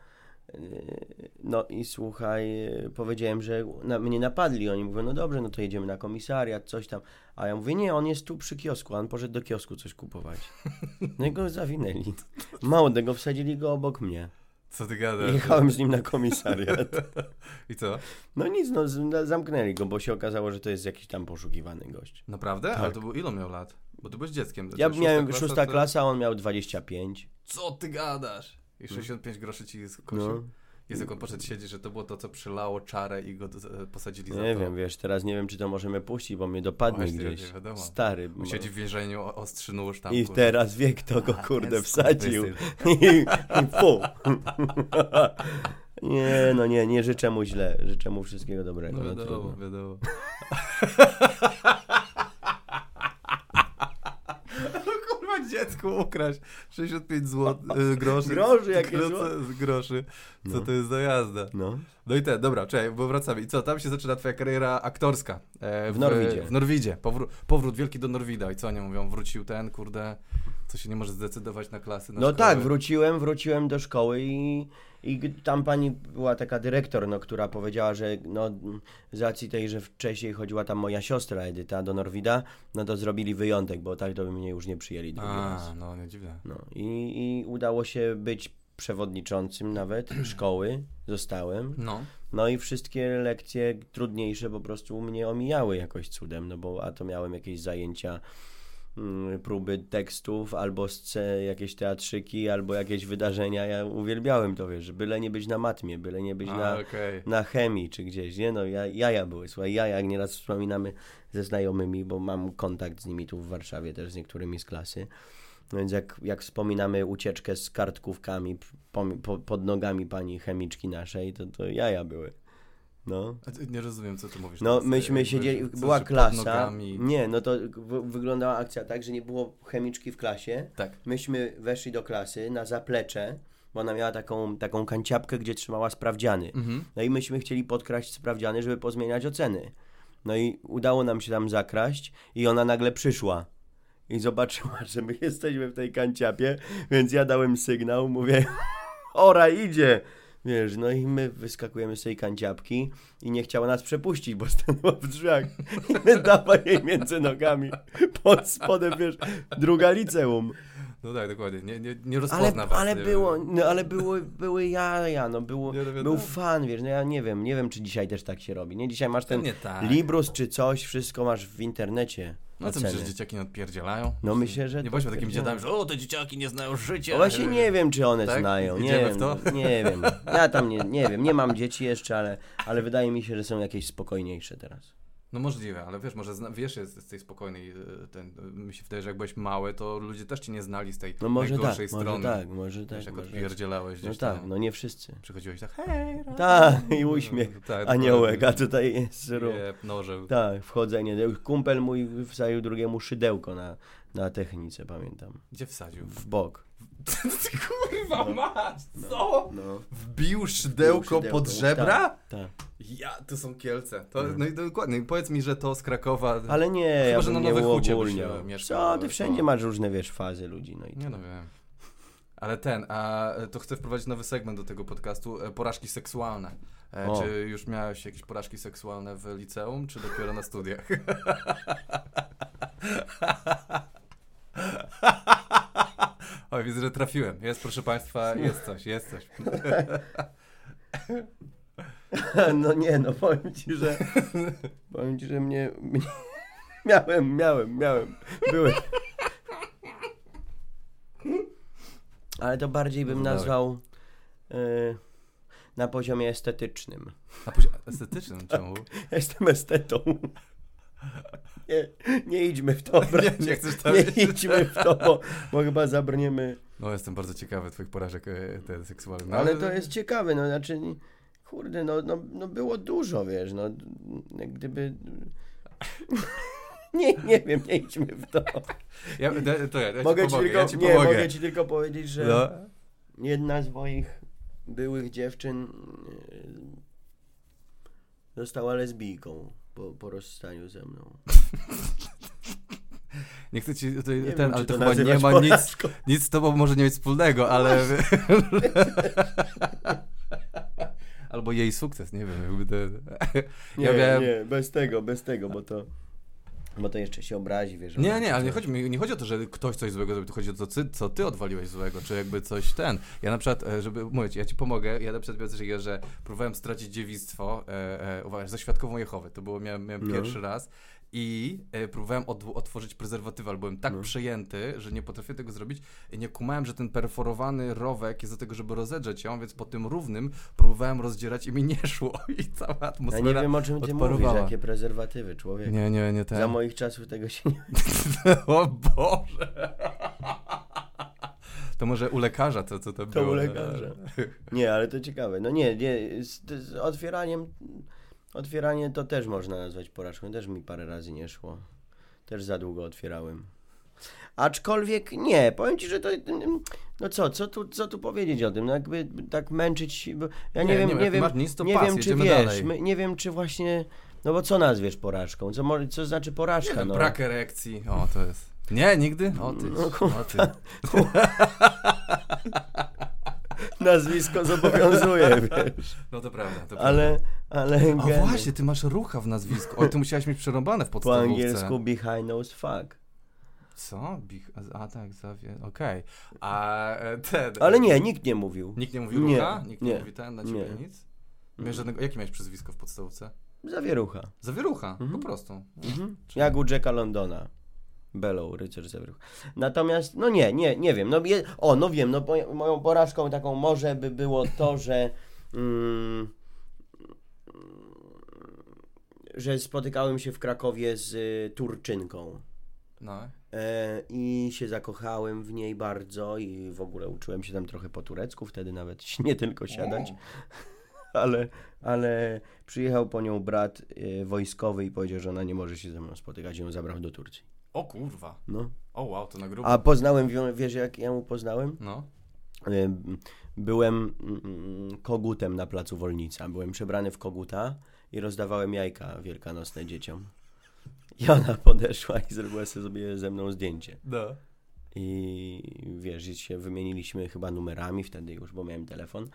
Yy, No i słuchaj, yy, powiedziałem, że na, mnie napadli. Oni mówią, no dobrze, no to jedziemy na komisariat, coś tam. A ja mówię, nie, on jest tu przy kiosku, a on poszedł do kiosku coś kupować. No i go zawinęli. Mało tego, wsadzili go obok mnie. Co ty gadasz? Jechałem z nim na komisariat. I co? No nic, no zamknęli go, bo się okazało, że to jest jakiś tam poszukiwany gość. Naprawdę? Tak. Ale to był ile miał lat? Bo ty byłeś dzieckiem. Ja miałem klasa, szósta to- klasa, a on miał 25. Co ty gadasz? I 65 groszy ci skosił? No. Jest jak on poszedł siedzieć, że to było to, co przylało czarę i go e, posadzili za Nie wiem, wiesz, teraz nie wiem, czy to możemy puścić, bo mnie dopadnie Właśnie, gdzieś. nie wiadomo. Stary. On Siedzi w więzieniu, ostrzy nóż tam. I kurde. teraz wie, kto go kurde wsadził. I, i fu. nie, no nie, nie życzę mu źle. Życzę mu wszystkiego dobrego. No No, wiadomo, trudno. wiadomo. No kurwa dziecku ukraść 65 zł, y, groszy. Groszy, jakie co- groszy. Co No. to jest za jazda? No. No i te, dobra, czekaj, bo wracamy. I co, tam się zaczyna twoja kariera aktorska. E, W Norwidzie. W Norwidzie. Powró- powrót wielki do Norwida. I co oni mówią? Wrócił ten, kurde, co się nie może zdecydować na klasy, na No szkoły. tak, wróciłem, wróciłem do szkoły i, i tam pani była taka dyrektor, no, która powiedziała, że no, z racji tej, że wcześniej chodziła tam moja siostra Edyta do Norwida, no to zrobili wyjątek, bo tak to by mnie już nie przyjęli drugi raz. A, no nie dziwne. No i, i udało się być przewodniczącym nawet szkoły, zostałem. No. No i wszystkie lekcje trudniejsze po prostu mnie omijały jakoś cudem, no bo a to miałem jakieś zajęcia, próby tekstów, albo jakieś teatrzyki, albo jakieś wydarzenia. Ja uwielbiałem to, wiesz, byle nie być na matmie, byle nie być A, na, okej. na chemii czy gdzieś, nie? No ja, jaja były, słuchaj, jaja, jak nieraz wspominamy ze znajomymi, bo mam kontakt z nimi tu w Warszawie też z niektórymi z klasy. No więc jak, jak wspominamy ucieczkę z kartkówkami po, po, pod nogami pani chemiczki naszej, to, to jaja były. No. Nie rozumiem, co ty mówisz. No, myśmy siedzieli, była klasa. Nie, no to wyglądała akcja tak, że nie było chemiczki w klasie. Tak. Myśmy weszli do klasy na zaplecze, bo ona miała taką, taką kanciapkę, gdzie trzymała sprawdziany. Mhm. No i myśmy chcieli podkraść sprawdziany, żeby pozmieniać oceny. No i udało nam się tam zakraść i ona nagle przyszła. I zobaczyła, że my jesteśmy w tej kanciapie, więc ja dałem sygnał, mówię, ora idzie. Wiesz, no i my wyskakujemy z tej kanciapki i nie chciała nas przepuścić, bo stanęła w drzwiach i my dawaj jej między nogami pod spodem, wiesz, druga liceum. No tak, dokładnie. Nie, nie, nie rozpozna Ale, was. ale nie było, wiem. no, ale było, były jaja, no było, no był fan, wiesz, no ja nie wiem, nie wiem czy dzisiaj też tak się robi, nie? Dzisiaj masz ten Nie tak. Librus czy coś, wszystko masz w internecie. No oceny. myślisz, że dzieciaki nie odpierdzielają? No myślę, że Nie to bądźmy takimi odpierdzielają. dziadami, że o, te dzieciaki nie znają życia. No właśnie nie wiem, czy one Tak? znają, nie Idziemy wiem, w to? nie wiem, ja tam nie, nie wiem, nie mam dzieci jeszcze, ale, ale wydaje mi się, że są jakieś spokojniejsze teraz. No możliwe, ale wiesz, może zna, wiesz jest z tej spokojnej, ten, mi się wydaje, że jak byłeś mały, to ludzie też cię nie znali z tej No może tak, najgorszej może strony. tak, może tak, Wiesz, jak może odpierdzielałeś No gdzieś tak, tam. no nie wszyscy. Przychodziłeś tak, hej. Tak, i uśmiech, tak, aniołek, a tutaj jest ru. Jeb, nożeł. Tak, wchodzenie. Kumpel mój wsadził drugiemu szydełko na, na technice, pamiętam. Gdzie wsadził? W bok. Ty kurwa masz, co? No. Wbił szydełko, pod żebra? Tak, tak. Ja, to są Kielce. To, Mhm. No i dokładnie, powiedz mi, że to z Krakowa... Ale nie, Chyba, ja że na nie Nowej Hucie e, mieszkał, Co, ty to- wszędzie masz różne, wiesz, fazy ludzi, no i Nie no wiem. Ale ten, a to chcę wprowadzić nowy segment do tego podcastu, e, porażki seksualne. E, O. Czy już miałeś jakieś porażki seksualne w liceum, czy dopiero na studiach? Oj, widzę, że trafiłem. Jest, proszę Państwa, jest coś, jest coś. No nie, no powiem ci, że powiem ci, że mnie, mnie miałem, miałem, miałem, były. Ale to bardziej bym No nazwał y, na poziomie estetycznym. Na poziomie estetycznym czemu? Jestem estetą. Nie, nie idźmy w to, bracie. nie chcesz tam nie idźmy w to, bo, bo chyba zabrniemy. No, jestem bardzo ciekawy Twoich porażek e, te seksualnych. No, Ale to jest ciekawe, no znaczy, kurde, no, no, no było dużo, wiesz, no, gdyby... Nie, nie wiem, nie idźmy w to. Ja, to ja, ja mogę ci pomogę, tylko, ja ci nie, mogę ci tylko powiedzieć, że No. jedna z moich byłych dziewczyn yy, została lesbijką po, po rozstaniu ze mną. Nie chcę ci tutaj, Nie ten, wiem, ale to to chyba nie ma nic, nic z tobą może nie mieć wspólnego, ale... Albo jej sukces, nie wiem, jakby to... Nie, ja miałem... nie, bez tego, bez tego, bo to, bo to jeszcze się obrazi, wiesz. Nie, nie, ale nie chodzi, mi, nie chodzi o to, że ktoś coś złego zrobił, to chodzi o to, co, ty odwaliłeś złego, czy jakby coś ten. Ja na przykład, e, żeby mówić, ja ci pomogę, ja na przykład miałem coś takiego, że próbowałem stracić dziewictwo, e, e, uwaga, ze świadkową Jehowy, to było, miałem, miałem No. pierwszy raz i e, próbowałem od, otworzyć prezerwatywę, ale byłem tak No. przejęty, że nie potrafię tego zrobić i nie kumałem, że ten perforowany rowek jest do tego, żeby rozedrzeć ją, więc po tym równym próbowałem rozdzierać i mi nie szło i cała Ja atmosfera nie wiem, o czym ty odparowała. mówisz, jakie prezerwatywy, człowiek. Nie, nie, nie ten. Za moich czasów tego się nie... O Boże! To może u lekarza to, co to, To było. u lekarza. Nie, ale to ciekawe. No nie, nie, z, z otwieraniem, otwieranie to też można nazwać porażką. Też mi parę razy nie szło. Też za długo otwierałem. Aczkolwiek nie, powiem ci, że to. No co, co tu, co tu powiedzieć o tym? No jakby tak męczyć. Bo ja nie, Nie, wiem, nie, wiem. nic, nie pas, wiem, czy wiesz. My, nie wiem, czy właśnie. No bo co nazwiesz porażką? Co, co znaczy porażka? wiem, no? brak erekcji. O, to jest. Nie, nigdy? O ty. No, o ty. Nazwisko zobowiązuje, wiesz. No to prawda. To Ale, ale. prawda. O geny. właśnie, ty masz rucha w nazwisku. Oj, ty musiałeś mieć przerąbane w Po podstawówce. angielsku behind nose fuck. Co? Bich... A tak, zawie... Okej. A e, ten... Ale nie, nikt nie mówił. Nikt nie mówił Nie, rucha? Nikt nie, nie, mówi ten na ciebie nie. nic? Miałeś żadnego... Jakie miałeś przezwisko w podstawówce? Zawierucha. Zawierucha, Mhm. po prostu. Mhm. Jak u Jacka Londona. Bellow, rycerz zawierucha. Natomiast, no nie, nie, nie wiem. No, je, o, no wiem, no po, moją porażką taką może by było to, że mm, że spotykałem się w Krakowie z y, Turczynką. No. E, I się zakochałem w niej bardzo i w ogóle uczyłem się tam trochę po turecku, wtedy nawet nie tylko siadać, ale, ale przyjechał po nią brat e, wojskowy i powiedział, że ona nie może się ze mną spotykać i ją zabrał do Turcji. O kurwa. No. O wow, to na grubo. A poznałem, wie- wiesz jak ja mu poznałem? No. E, Byłem mm, kogutem na placu Wolnica, byłem przebrany w koguta i rozdawałem jajka wielkanocne dzieciom. I ona podeszła i zrobiła sobie ze mną zdjęcie. No. I wiesz, się wymieniliśmy chyba numerami wtedy już, bo miałem telefon.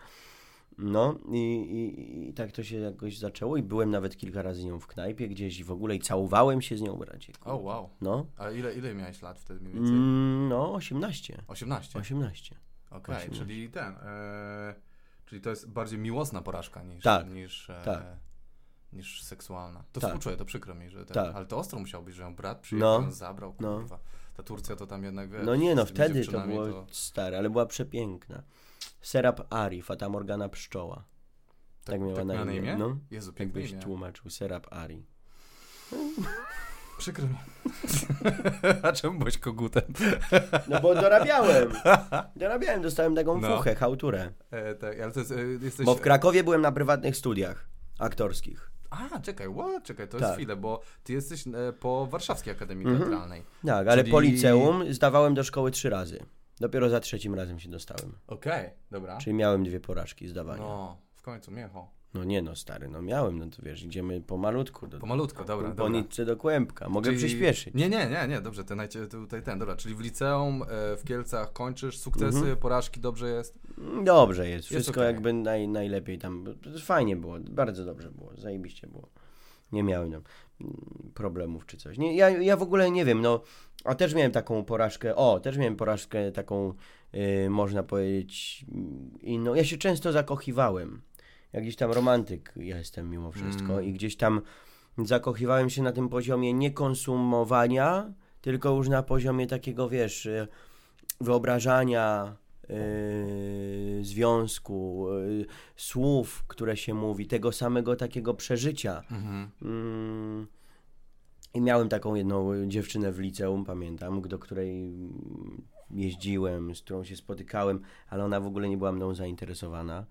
No i, i, i tak to się jakoś zaczęło i byłem nawet kilka razy z nią w knajpie gdzieś i w ogóle i całowałem się z nią, bracie. O, wow. No, A ile, ile miałeś lat wtedy mniej więcej? mm, no 18. 18. 18. Okej, 18. czyli ten. E, czyli to jest bardziej miłosna porażka niż, Tak, niż, e, tak. niż seksualna. To Tak. współczuję, to przykro mi, że ten, Tak. ale to ostro musiał być, że ją brat przyjechał, No. ją zabrał, No. kurwa. Ta Turcja to tam jednak, wiesz, No nie no, wtedy to było stare, ale była przepiękna. Serap Ari, Fata Morgana Pszczoła. Tak, miała na imię. imię? No, Jezu, jakbyś imię. tłumaczył, Serap Ari. Przykro mi. A czemu byłeś kogutem? No bo dorabiałem. Dorabiałem, dostałem taką No. fuchę, chałturę. E, tak, ale to jest, e, jesteś... Bo w Krakowie byłem na prywatnych studiach aktorskich. A, czekaj, what? czekaj, to Tak. jest chwilę, bo ty jesteś e, po Warszawskiej Akademii Mhm. Teatralnej. Tak, ale Czyli- po liceum zdawałem do szkoły trzy razy. Dopiero za trzecim razem się dostałem. Okej, dobra. Czyli miałem dwie porażki zdawania. No. No, w końcu, Miecho. nie no, stary, no miałem, no to wiesz, idziemy pomalutku. Do, Pomalutko, dobra, po dobra. nitce do kłębka. Mogę Czyli- przyspieszyć. Nie, nie, nie, nie, dobrze, ten, tutaj ten, dobra, czyli w liceum, e, w Kielcach kończysz, sukcesy, Mhm. porażki, dobrze jest? Dobrze jest, wszystko okej. jakby naj, najlepiej tam. Fajnie było, bardzo dobrze było, zajebiście było. Nie miałem tam mm, problemów czy coś. Nie, ja, ja w ogóle nie wiem, no, a też miałem taką porażkę, o, też miałem porażkę taką, y, można powiedzieć, inną. Ja się często zakochiwałem. Ja gdzieś tam romantyk jestem mimo wszystko Mm. i gdzieś tam zakochiwałem się na tym poziomie nie konsumowania, tylko już na poziomie takiego, wiesz, y, wyobrażania yy, związku, yy, słów, które się mówi, tego samego takiego przeżycia. Mhm. Mm, I miałem taką jedną dziewczynę w liceum, pamiętam, do której jeździłem, z którą się spotykałem, ale ona w ogóle nie była mną zainteresowana.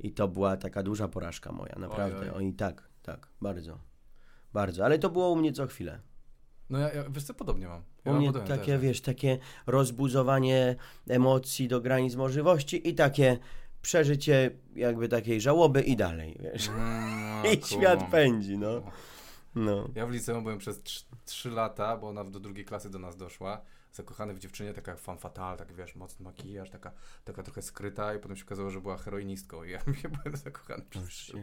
I to była taka duża porażka moja, naprawdę. oj. Oj, tak, tak, bardzo. Bardzo, ale to było u mnie co chwilę. No ja, ja wiesz co, podobnie mam. Ja U mam mnie podobnie takie, też. wiesz, takie rozbuzowanie emocji do granic możliwości i takie przeżycie jakby takiej żałoby i dalej, wiesz. Mm, I no, świat pędzi, no. No. Ja w liceum byłem przez 3 lata, bo ona do drugiej klasy do nas doszła. Zakochany w dziewczynie, taka fan fatale, tak wiesz, mocny makijaż, taka, taka trochę skryta i potem się okazało, że była heroinistką i ja byłem zakochany przez Shit,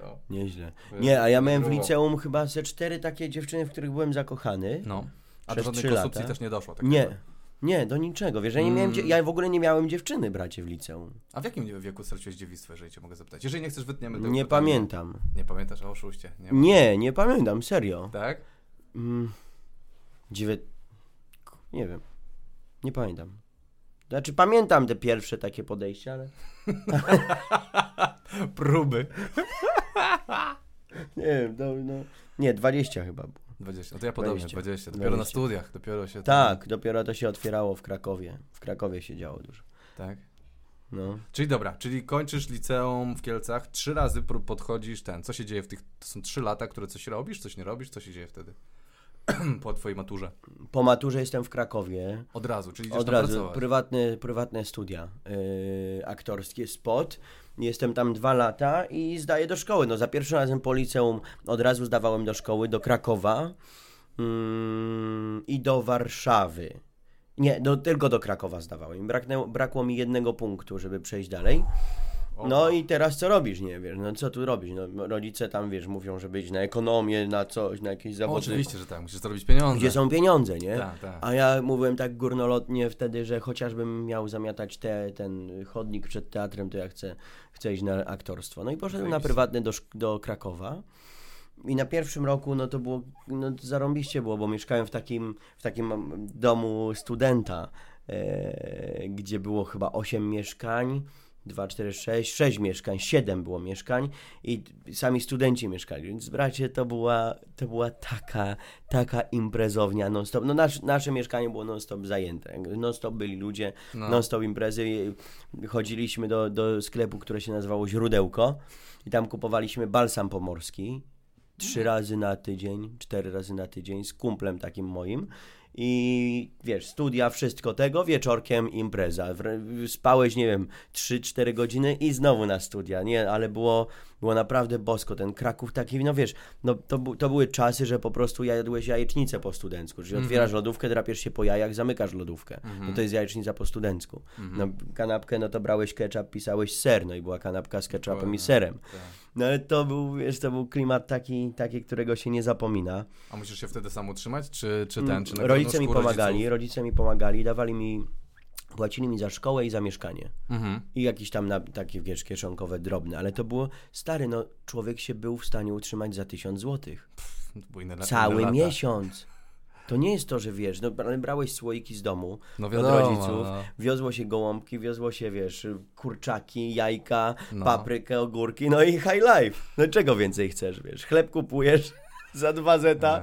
no. Nieźle. Nie, a ja miałem w liceum chyba ze cztery takie dziewczyny, w których byłem zakochany. No. A do żadnej konsumpcji lata. też nie doszło. Tak Nie, jakby. nie, do niczego. Wiesz, ja, nie miałem, Mm. ja w ogóle nie miałem dziewczyny, bracie, w liceum. A w jakim wieku straciłeś dziewictwo, jeżeli cię mogę zapytać? Jeżeli nie chcesz, wytniemy tego Nie pytania. pamiętam. Nie pamiętasz o oszuście? Nie. Nie, nie pamiętam, serio. Tak? Mm, dziewię... Nie wiem. Nie pamiętam. Znaczy pamiętam te pierwsze takie podejścia, ale... Próby. Nie wiem, no, no... Nie, 20 chyba było. 20. No to ja podobnie, 20. 20. Dopiero na 20. studiach, dopiero się... Tak, dopiero to się otwierało w Krakowie. W Krakowie się działo dużo. Tak. No. Czyli dobra, czyli kończysz liceum w Kielcach, trzy razy podchodzisz ten, co się dzieje w tych, to są trzy lata, które coś robisz, coś nie robisz, co się dzieje wtedy? po twojej maturze. Po maturze jestem w Krakowie. Od razu, czyli Od razu pracować. prywatne, prywatne studia yy, aktorskie, spot. Jestem tam dwa lata i zdaję do szkoły. No za pierwszym razem po liceum od razu zdawałem do szkoły, do Krakowa mm, i do Warszawy. Nie, do, tylko do Krakowa zdawałem. Braknęło, brakło mi jednego punktu, żeby przejść dalej. O, No i teraz co robisz, nie wiesz, no co tu robić? No, rodzice tam, wiesz, mówią, żeby iść na ekonomię, na coś, na jakieś o, zawody. oczywiście, że tak, musisz zarobić pieniądze. Gdzie są pieniądze, nie? Tak, tak. A ja mówiłem tak górnolotnie wtedy, że chociażbym miał zamiatać te, ten chodnik przed teatrem, to ja chcę, chcę iść na aktorstwo. No i poszedłem na prywatny do, do Krakowa. I na pierwszym roku, no to było, no zarąbiście było, bo mieszkałem w takim, w takim domu studenta, e, gdzie było chyba 8 mieszkań, 2, 4, 6, 6 mieszkań, 7 było mieszkań i sami studenci mieszkali, więc bracie, to była, to była taka, taka imprezownia non-stop. No nasz, nasze mieszkanie było non-stop zajęte, non-stop byli ludzie, No. non-stop imprezy. I Chodziliśmy do, do sklepu, które się nazywało Źródełko i tam kupowaliśmy balsam pomorski trzy razy na tydzień, cztery razy na tydzień z kumplem takim moim i wiesz, studia, wszystko tego, wieczorkiem impreza. Spałeś, nie wiem, 3-4 godziny i znowu na studia, nie, ale było, było naprawdę bosko. Ten Kraków taki, no wiesz, no to, to były czasy, że po prostu jadłeś jajecznicę po studencku, czyli otwierasz lodówkę, drapiesz się po jajach, zamykasz lodówkę. No to jest jajecznica po studencku. No kanapkę, no to brałeś ketchup, pisałeś ser, no i była kanapka z ketchupem i serem. tak. No ale to był, wiesz, to był klimat taki, taki którego się nie zapomina. A musisz się wtedy sam utrzymać, czy, czy ten, czy na rodzice mi pomagali, rodziców? rodzice mi pomagali, dawali mi, płacili mi za szkołę i za mieszkanie. Mhm. I jakieś tam na, takie, wiesz, kieszonkowe, drobne, ale to było, stary, no człowiek się był w stanie utrzymać za tysiąc złotych. Cały miesiąc. To nie jest to, że wiesz, no ale brałeś słoiki z domu No od wiadomo, rodziców, no. wiozło się gołąbki, wiozło się, wiesz, kurczaki, jajka, No. paprykę, ogórki, no i high life. No czego więcej chcesz, wiesz? Chleb kupujesz za dwa zeta.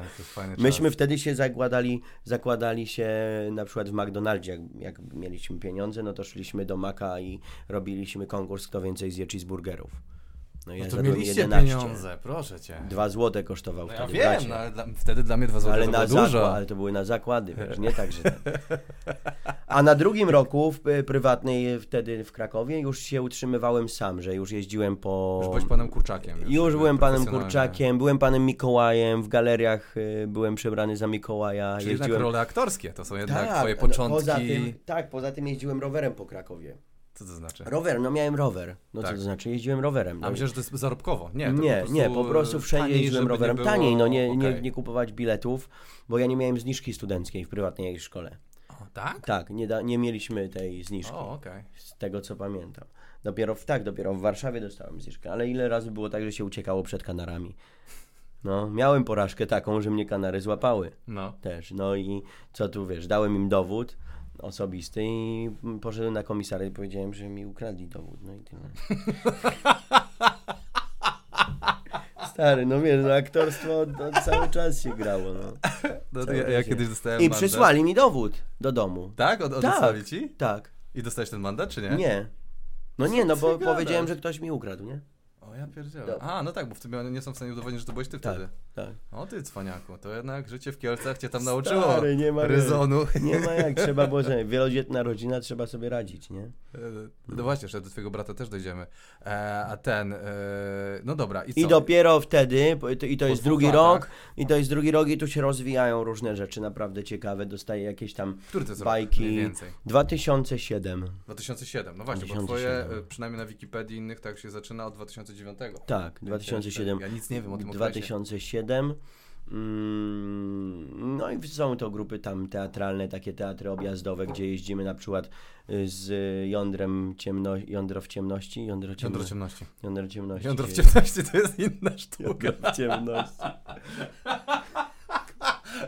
Myśmy czas. wtedy się zakładali, zakładali się na przykład w McDonaldzie, jak, jak mieliśmy pieniądze, no to szliśmy do Maka i robiliśmy konkurs, kto więcej zje cheeseburgerów. No ja No to mieliście 11. pieniądze, proszę cię. Dwa złote kosztował No ja wtedy, wiem, bracie. no, ale dla, wtedy dla mnie dwa złote Ale to na było zakład, dużo. ale to były na zakłady, wiesz, nie tak, że... A na drugim roku w y, prywatnej wtedy w Krakowie już się utrzymywałem sam, że już jeździłem po... Już byłeś panem Kurczakiem. Już byłem panem. Kurczakiem, byłem panem Mikołajem, w galeriach y, byłem przebrany za Mikołaja. Czyli jednak jeździłem... role aktorskie, to są jednak Tak, twoje no, początki. Poza tym, tak, poza tym jeździłem rowerem po Krakowie. Co to znaczy? Rower, no miałem rower. No Tak. co to znaczy? Jeździłem rowerem. No. A myślę, że to jest zarobkowo. Nie, nie, po nie, po prostu wszędzie taniej, jeździłem rowerem. nie było- Taniej, no nie, nie, okej. nie kupować biletów, bo ja nie miałem zniżki studenckiej w prywatnej szkole. O, tak? Tak, nie, da, nie mieliśmy tej zniżki, O, okej. z tego co pamiętam. Dopiero w, tak, dopiero w Warszawie dostałem zniżkę, ale ile razy było tak, że się uciekało przed kanarami. No, miałem porażkę taką, że mnie kanary złapały No. też. No i co tu wiesz, dałem im dowód osobisty i poszedłem na komisariat i powiedziałem, że mi ukradli dowód. No i tyle. Stary, no wiesz, no aktorstwo to cały czas się grało, no. no ja, ja kiedyś dostałem I mandat. przysłali mi dowód do domu. Tak? Od, Tak. odesłali ci? Tak, I dostałeś ten mandat, czy nie? nie. No nie, no bo powiedziałem, że ktoś mi ukradł, nie? O, ja pierdzielę. Dobra. A, no tak, bo w tym nie są w stanie udowodnić, że to byłeś ty Tak, wtedy. tak. O ty, cwaniaku, to jednak życie w Kielcach cię tam nauczyło. Stary, nie ma Ryzonu. Nie ma jak, trzeba było, że wielodzietna rodzina, trzeba sobie radzić, nie? No właśnie, że do twojego brata też dojdziemy. E, a ten, e, no dobra, i? I dopiero wtedy, bo to- i to jest drugi latach. rok, i to jest drugi rok i tu się rozwijają różne rzeczy naprawdę ciekawe, dostaję jakieś tam Który to jest bajki. rok mniej więcej? 2007. 2007, no właśnie, bo 2007. twoje, e, przynajmniej na Wikipedii innych, tak się zaczyna od 2009. Tak, Więc 2007. Ja nic nie wiem o tym okresie. 2007. Mm, No i są to grupy tam teatralne, takie teatry objazdowe, gdzie jeździmy na przykład y, z jądrem ciemno, jądro w ciemności, jądro, ciemno, Jądro ciemności. jądro ciemności. Jądro w ciemności to jest inna sztuka. Jądro w ciemności.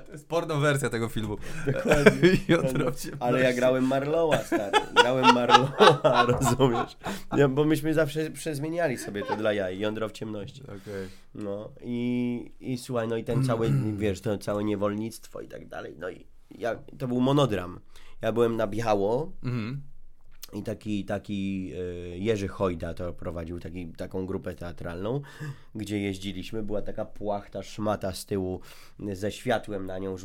To jest porno wersja tego filmu. Dokładnie. Ciemności. Ale ja grałem Marlowa, stary. Grałem Marlowa, rozumiesz? Ja, bo myśmy zawsze przezmieniali sobie to dla jaj, jądro w ciemności. Okej. No i, i słuchaj, no i ten cały, wiesz, to całe niewolnictwo i tak dalej. No i ja, to był monodram. Ja byłem na Biało Mhm. I taki, taki y, Jerzy Hojda to prowadził taki, taką grupę teatralną, gdzie jeździliśmy. Była taka płachta, szmata z tyłu ze światłem na nią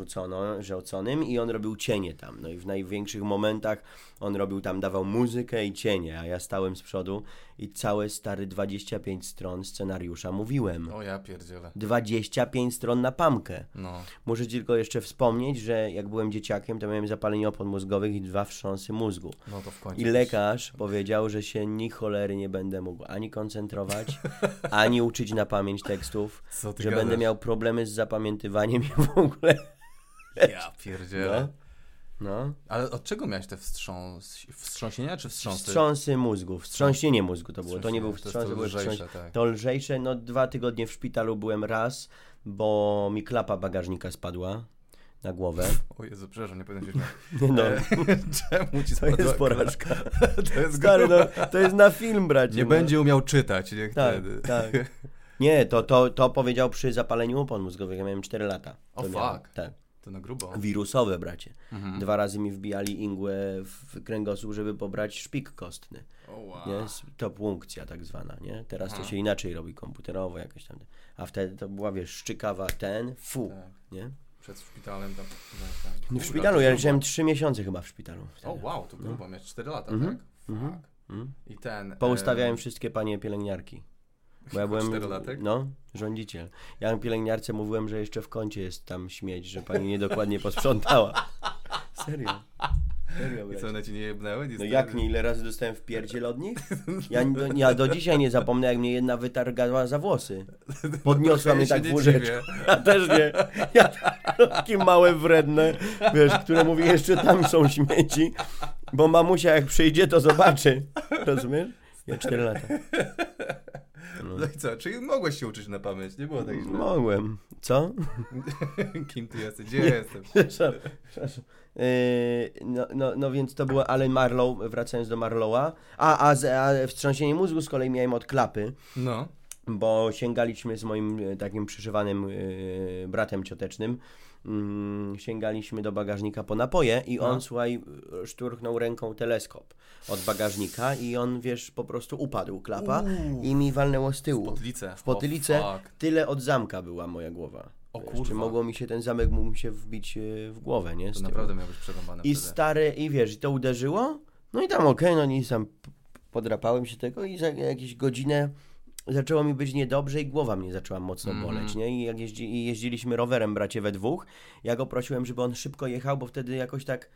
rzuconym i on robił cienie tam. No i w największych momentach on robił tam, dawał muzykę i cienie, a ja stałem z przodu i całe stary 25 stron scenariusza mówiłem. O ja pierdzielę. 25 stron na pamkę. No. Muszę tylko jeszcze wspomnieć, że jak byłem dzieciakiem, to miałem zapalenie opon mózgowych i dwa wstrząsy mózgu. No to w końcu. I lekarz powiedział, że się ni cholery nie będę mógł ani koncentrować, ani uczyć na pamięć tekstów, że gadasz? będę miał problemy z zapamiętywaniem i w ogóle. Ja pierdzielę. No. Ale od czego miałeś te wstrząs... wstrząsienia czy wstrząsy? Wstrząsy mózgu, wstrząsienie mózgu to było. To nie był wstrząs, to to, lżejsze, wstrząs... tak. To lżejsze, no dwa tygodnie w szpitalu byłem raz, bo mi klapa bagażnika spadła na głowę. O Jezu, przepraszam, nie powinien się No, E, Czemu ci to jest porażka. To jest Stary, no, to jest na film, bracie. Nie no. będzie umiał czytać, Tak, wtedy. tak. Nie, to, to, to powiedział przy zapaleniu opon mózgowych. Ja miałem 4 lata. O, To fuck. Tak. To na grubo. Wirusowe, bracie. Mhm. Dwa razy mi wbijali igłę w kręgosłup, żeby pobrać szpik kostny. O, wow. Nie? To punkcja tak zwana, nie? Teraz to Aha. się inaczej robi komputerowo jakoś tam. A wtedy to była, wiesz, szczykawa ten, fu, Tak. nie? Przed szpitalem tam. No, tak. W Kurwa, szpitalu, ja leżałem 3 miesiące chyba w szpitalu. O wow, to grubo, miałeś 4 lata, Mhm. tak? Mhm. I ten... Poustawiałem em, wszystkie panie pielęgniarki. Bo ja byłem. Czterolatek? No, rządziciel. Ja pielęgniarce mówiłem, że jeszcze w kącie jest tam śmieć, że pani niedokładnie posprzątała. Serio. Serio, I co, one ci nie jebnęły? No jak nie, ile razy dostałem w pierdziel od nich? Ja, do, ja do dzisiaj nie zapomnę, jak mnie jedna wytargała za włosy. Podniosła mnie tak nie w łóżeczkę. dziwię. Ja też nie. Ja takie małe, wredne, wiesz, które mówi, jeszcze tam są śmieci, bo mamusia jak przyjdzie, to zobaczy. Rozumiesz? Ja 4 lata. No i co, czyli mogłeś się uczyć na pamięć, nie było tak źle. Mogłem. Co? Kim ty jesteś? Gdzie jestem? Przepraszam. przepraszam. Yy, no, no, no więc to było Alan Marlow, wracając do Marlowa. A, a, a wstrząsienie mózgu z kolei miałem od klapy. No. bo sięgaliśmy z moim e, takim przyszywanym e, bratem ciotecznym, mm, sięgaliśmy do bagażnika po napoje i on, No. słuchaj, e, szturchnął ręką teleskop od bagażnika i on, wiesz, po prostu upadł, klapa i mi walnęło z tyłu. Potylicę. W potylicę O, fuck. tyle od zamka była moja głowa. O Wiesz, kurwa. Czy mogło mi się ten zamek mógł mi się wbić e, w głowę, nie? Z To tyłu. naprawdę miał być przerąbane I wtedy. stary, i wiesz, i to uderzyło, no i tam okej, no i tam p- podrapałem się tego i za jakieś godzinę zaczęło mi być niedobrze i głowa mnie zaczęła mocno Mhm. boleć, nie? I jak jeździ, i jeździliśmy rowerem, bracie, we dwóch, ja go prosiłem, żeby on szybko jechał, bo wtedy jakoś tak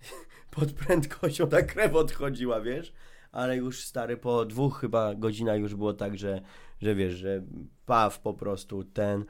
pod prędkością ta krew odchodziła, wiesz? Ale już stary, po dwóch chyba godzinach już było tak, że, że wiesz, że paw po prostu ten...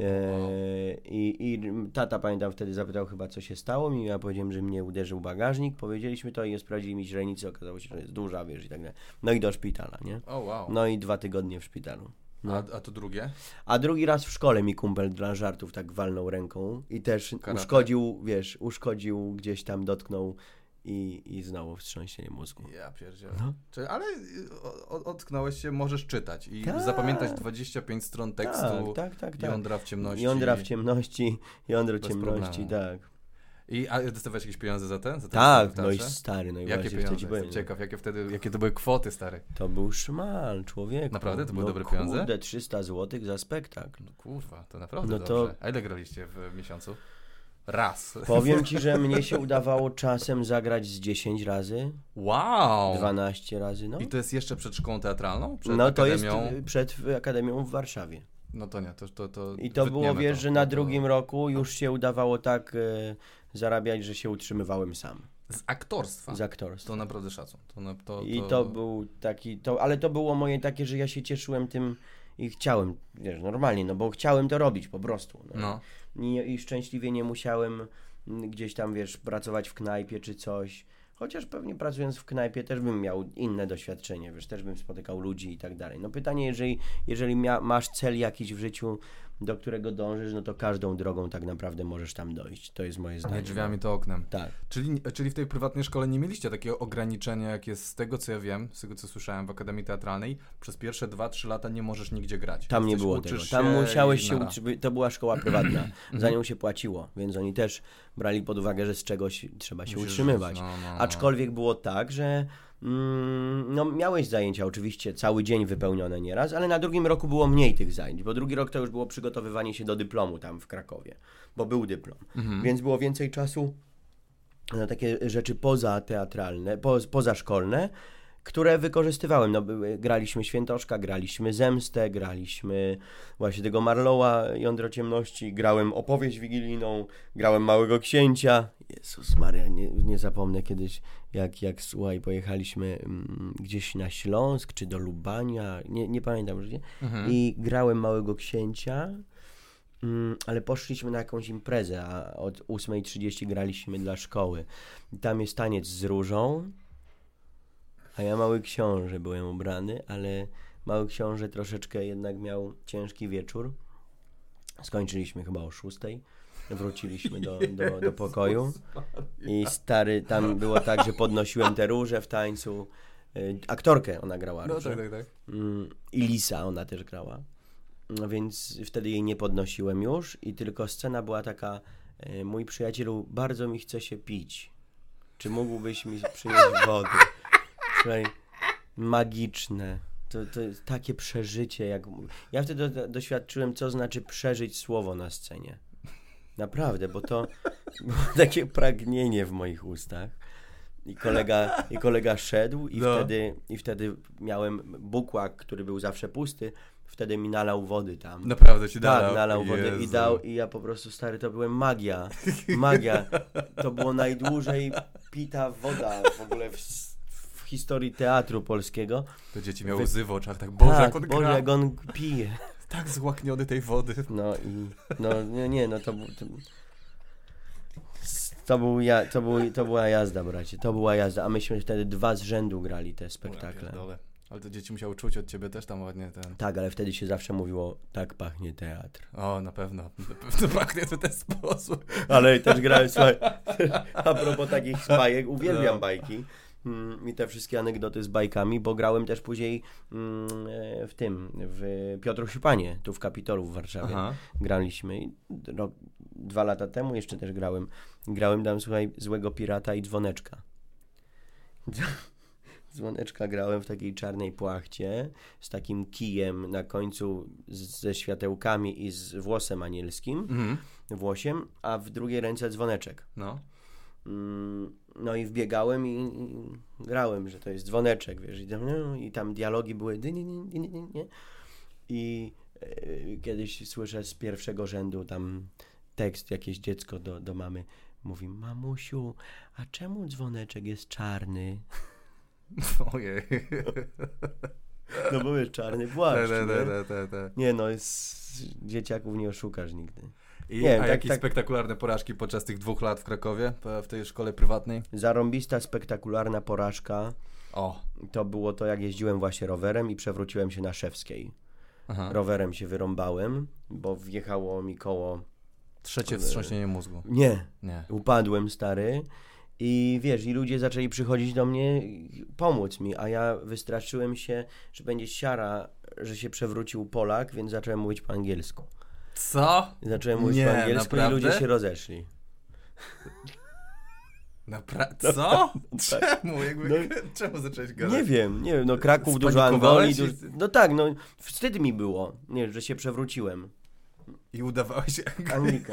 E, i, I tata pamiętam wtedy zapytał chyba co się stało mi, ja powiedziałem, że mnie uderzył bagażnik, powiedzieliśmy to i sprawdzili mi źrenicę, okazało się, że jest duża, wiesz i tak dalej. No i do szpitala, nie? O wow. No i dwa tygodnie w szpitalu. No. A, a to drugie? A drugi raz w szkole mi kumpel dla żartów tak walnął ręką i też Karate. uszkodził, wiesz, uszkodził, gdzieś tam dotknął i, i znowu wstrząsienie mózgu. Ja pierdzielę. No. Ale y, o- o- otknąłeś się, możesz czytać i Tak. zapamiętać 25 stron tekstu. Tak, tak, tak, tak. Jądra w ciemności. Jądra w ciemności, jądro Bez ciemności, problemu. tak. I a dostawałeś jakieś pieniądze za ten? Za ten Tak, no i stary, no i Jakie pieniądze? wtedy byłem. Jestem ciekaw, jakie wtedy, jakie to były kwoty, stary. To był szmal, człowieku. Naprawdę? To były no, dobre pieniądze? Kurde, 300 zł za spektakl. No kurwa, to naprawdę No to- dobrze. A ile graliście w miesiącu? Raz. Powiem ci, że mnie się udawało czasem zagrać z 10 razy, Wow! 12 razy, no. I to jest jeszcze przed szkołą teatralną? Przed No to jest akademią? y, przed Akademią w Warszawie. No to nie, to... to, to I to było, wiesz, to. że na drugim roku już się udawało tak y, zarabiać, że się utrzymywałem sam Z aktorstwa. z aktorstwa. To naprawdę szacun. To, to, I to był taki, to, ale to było moje takie, że ja się cieszyłem tym i chciałem, wiesz, normalnie, no bo chciałem to robić po prostu. No. No. I, I szczęśliwie nie musiałem mm, gdzieś tam, wiesz, pracować w knajpie czy coś. Chociaż pewnie pracując w knajpie też bym miał inne doświadczenie, wiesz, też bym spotykał ludzi i tak dalej. No pytanie, jeżeli, jeżeli mia, masz cel jakiś w życiu, do którego dążysz, no to każdą drogą tak naprawdę możesz tam dojść. To jest moje zdanie. Nie drzwiami, to oknem. Tak. Czyli, czyli w tej prywatnej szkole nie mieliście takiego ograniczenia, jak jest z tego, co ja wiem, z tego, co słyszałem w Akademii Teatralnej, przez pierwsze 2-3 lata nie możesz nigdzie grać. Tam nie było tego. Tam musiałeś się uczyć. To była szkoła prywatna. Za nią się płaciło, więc oni też brali pod uwagę, że z czegoś trzeba się Musisz utrzymywać. no, no, no. Aczkolwiek było tak, że no, miałeś zajęcia oczywiście cały dzień wypełnione nieraz, ale na drugim roku było mniej tych zajęć, bo drugi rok to już było przygotowywanie się do dyplomu tam w Krakowie, bo był dyplom. Mhm. Więc było więcej czasu na takie rzeczy pozateatralne, po, pozaszkolne, które wykorzystywałem. No, graliśmy Świętoszka, graliśmy Zemstę, graliśmy właśnie tego Marlowa, Jądro Ciemności, grałem opowieść wigilijną, grałem Małego Księcia. Jezus Maria, nie, nie zapomnę kiedyś, jak, jak słuchaj, pojechaliśmy mm, gdzieś na Śląsk, czy do Lubania, nie, nie pamiętam już, nie? Mhm. I grałem Małego Księcia, mm, ale poszliśmy na jakąś imprezę, a od 8.30 graliśmy dla szkoły. Tam jest taniec z różą, a ja Mały Książę byłem ubrany, ale Mały Książę troszeczkę jednak miał ciężki wieczór. Skończyliśmy chyba o 6.00. Wróciliśmy do, do, do pokoju i stary, tam było tak, że podnosiłem te róże w tańcu. Y, Aktorkę ona grała No róże. tak, tak, tak. Mm, I Lisa ona też grała. No więc wtedy jej nie podnosiłem już i tylko scena była taka e, mój przyjacielu, bardzo mi chce się pić. Czy mógłbyś mi przynieść wody? Słuchaj, magiczne. To, to jest takie przeżycie, jak... Ja wtedy do, doświadczyłem, co znaczy przeżyć słowo na scenie. Naprawdę, bo to było takie pragnienie w moich ustach. I kolega, i kolega szedł i, No. wtedy, i wtedy miałem bukłak, który był zawsze pusty, wtedy mi nalał wody tam. Naprawdę ci Tak, dał. nalał wodę i Jezu. dał i ja po prostu, stary, to byłem magia. Magia. To było najdłużej pita woda w ogóle w historii teatru polskiego. To dzieci miały Wy- łzy w oczach, tak Boże, tak, jak on Boże, gra. jak on pije. Tak złakniony tej wody. No i, no nie, nie no to. To, to, był ja, to, był, to była jazda, bracie, to była jazda, a myśmy wtedy dwa z rzędu grali te spektakle. pierdolę. Ale to dzieci musiały czuć od ciebie też tam ładnie ten... Tak, ale wtedy się zawsze mówiło, tak pachnie teatr. O, na pewno. Na pewno pachnie to w ten sposób. Ale też grałem, słuchaj, a propos takich bajek, uwielbiam No. bajki. Mm, I te wszystkie anegdoty z bajkami, bo grałem też później mm, e, w tym, w Piotrusiu Panie, tu w Kapitolu w Warszawie. Aha. Graliśmy i rok, dwa lata temu jeszcze też grałem. Grałem tam, słuchaj, Złego Pirata i Dzwoneczka. Dzwoneczka grałem w takiej czarnej płachcie z takim kijem na końcu z, ze światełkami i z włosem anielskim, Mhm. włosiem, a w drugiej ręce dzwoneczek. No. Mm, No i wbiegałem i, i grałem, że to jest dzwoneczek, wiesz, i tam, no, i tam dialogi były dy, nie, nie, nie, nie, nie. I e, kiedyś słyszę z pierwszego rzędu tam tekst, jakieś dziecko do, do mamy mówi, mamusiu, a czemu dzwoneczek jest czarny? Ojej. No bo jest czarny płaszcz, nie? te, te, te, te. Nie no, jest, dzieciaków nie oszukasz nigdy. I, Nie, a tak- jakieś tak- spektakularne porażki podczas tych dwóch lat w Krakowie, p- w tej szkole prywatnej? Zarąbista, spektakularna porażka O. to było to, jak jeździłem właśnie rowerem i przewróciłem się na Szewskiej. Aha. rowerem się wyrąbałem, bo wjechało mi koło. Trzecie wstrząśnienie mózgu. Nie, Nie. upadłem stary. I wiesz, i ludzie zaczęli przychodzić do mnie pomóc mi, a ja wystraszyłem się, że będzie siara, że się przewrócił Polak, więc zacząłem mówić po angielsku. Co? Zacząłem mówić Nie, po angielsku naprawdę? i ludzie się rozeszli. Naprawdę? Co? tak. Czemu? Jakby, No. czemu zacząłeś gadać? Nie wiem, nie wiem, no Kraków, dużo Angolii. i- Dużo... No tak, no wstyd mi było, nie, że się przewróciłem. I udawałeś Anglika,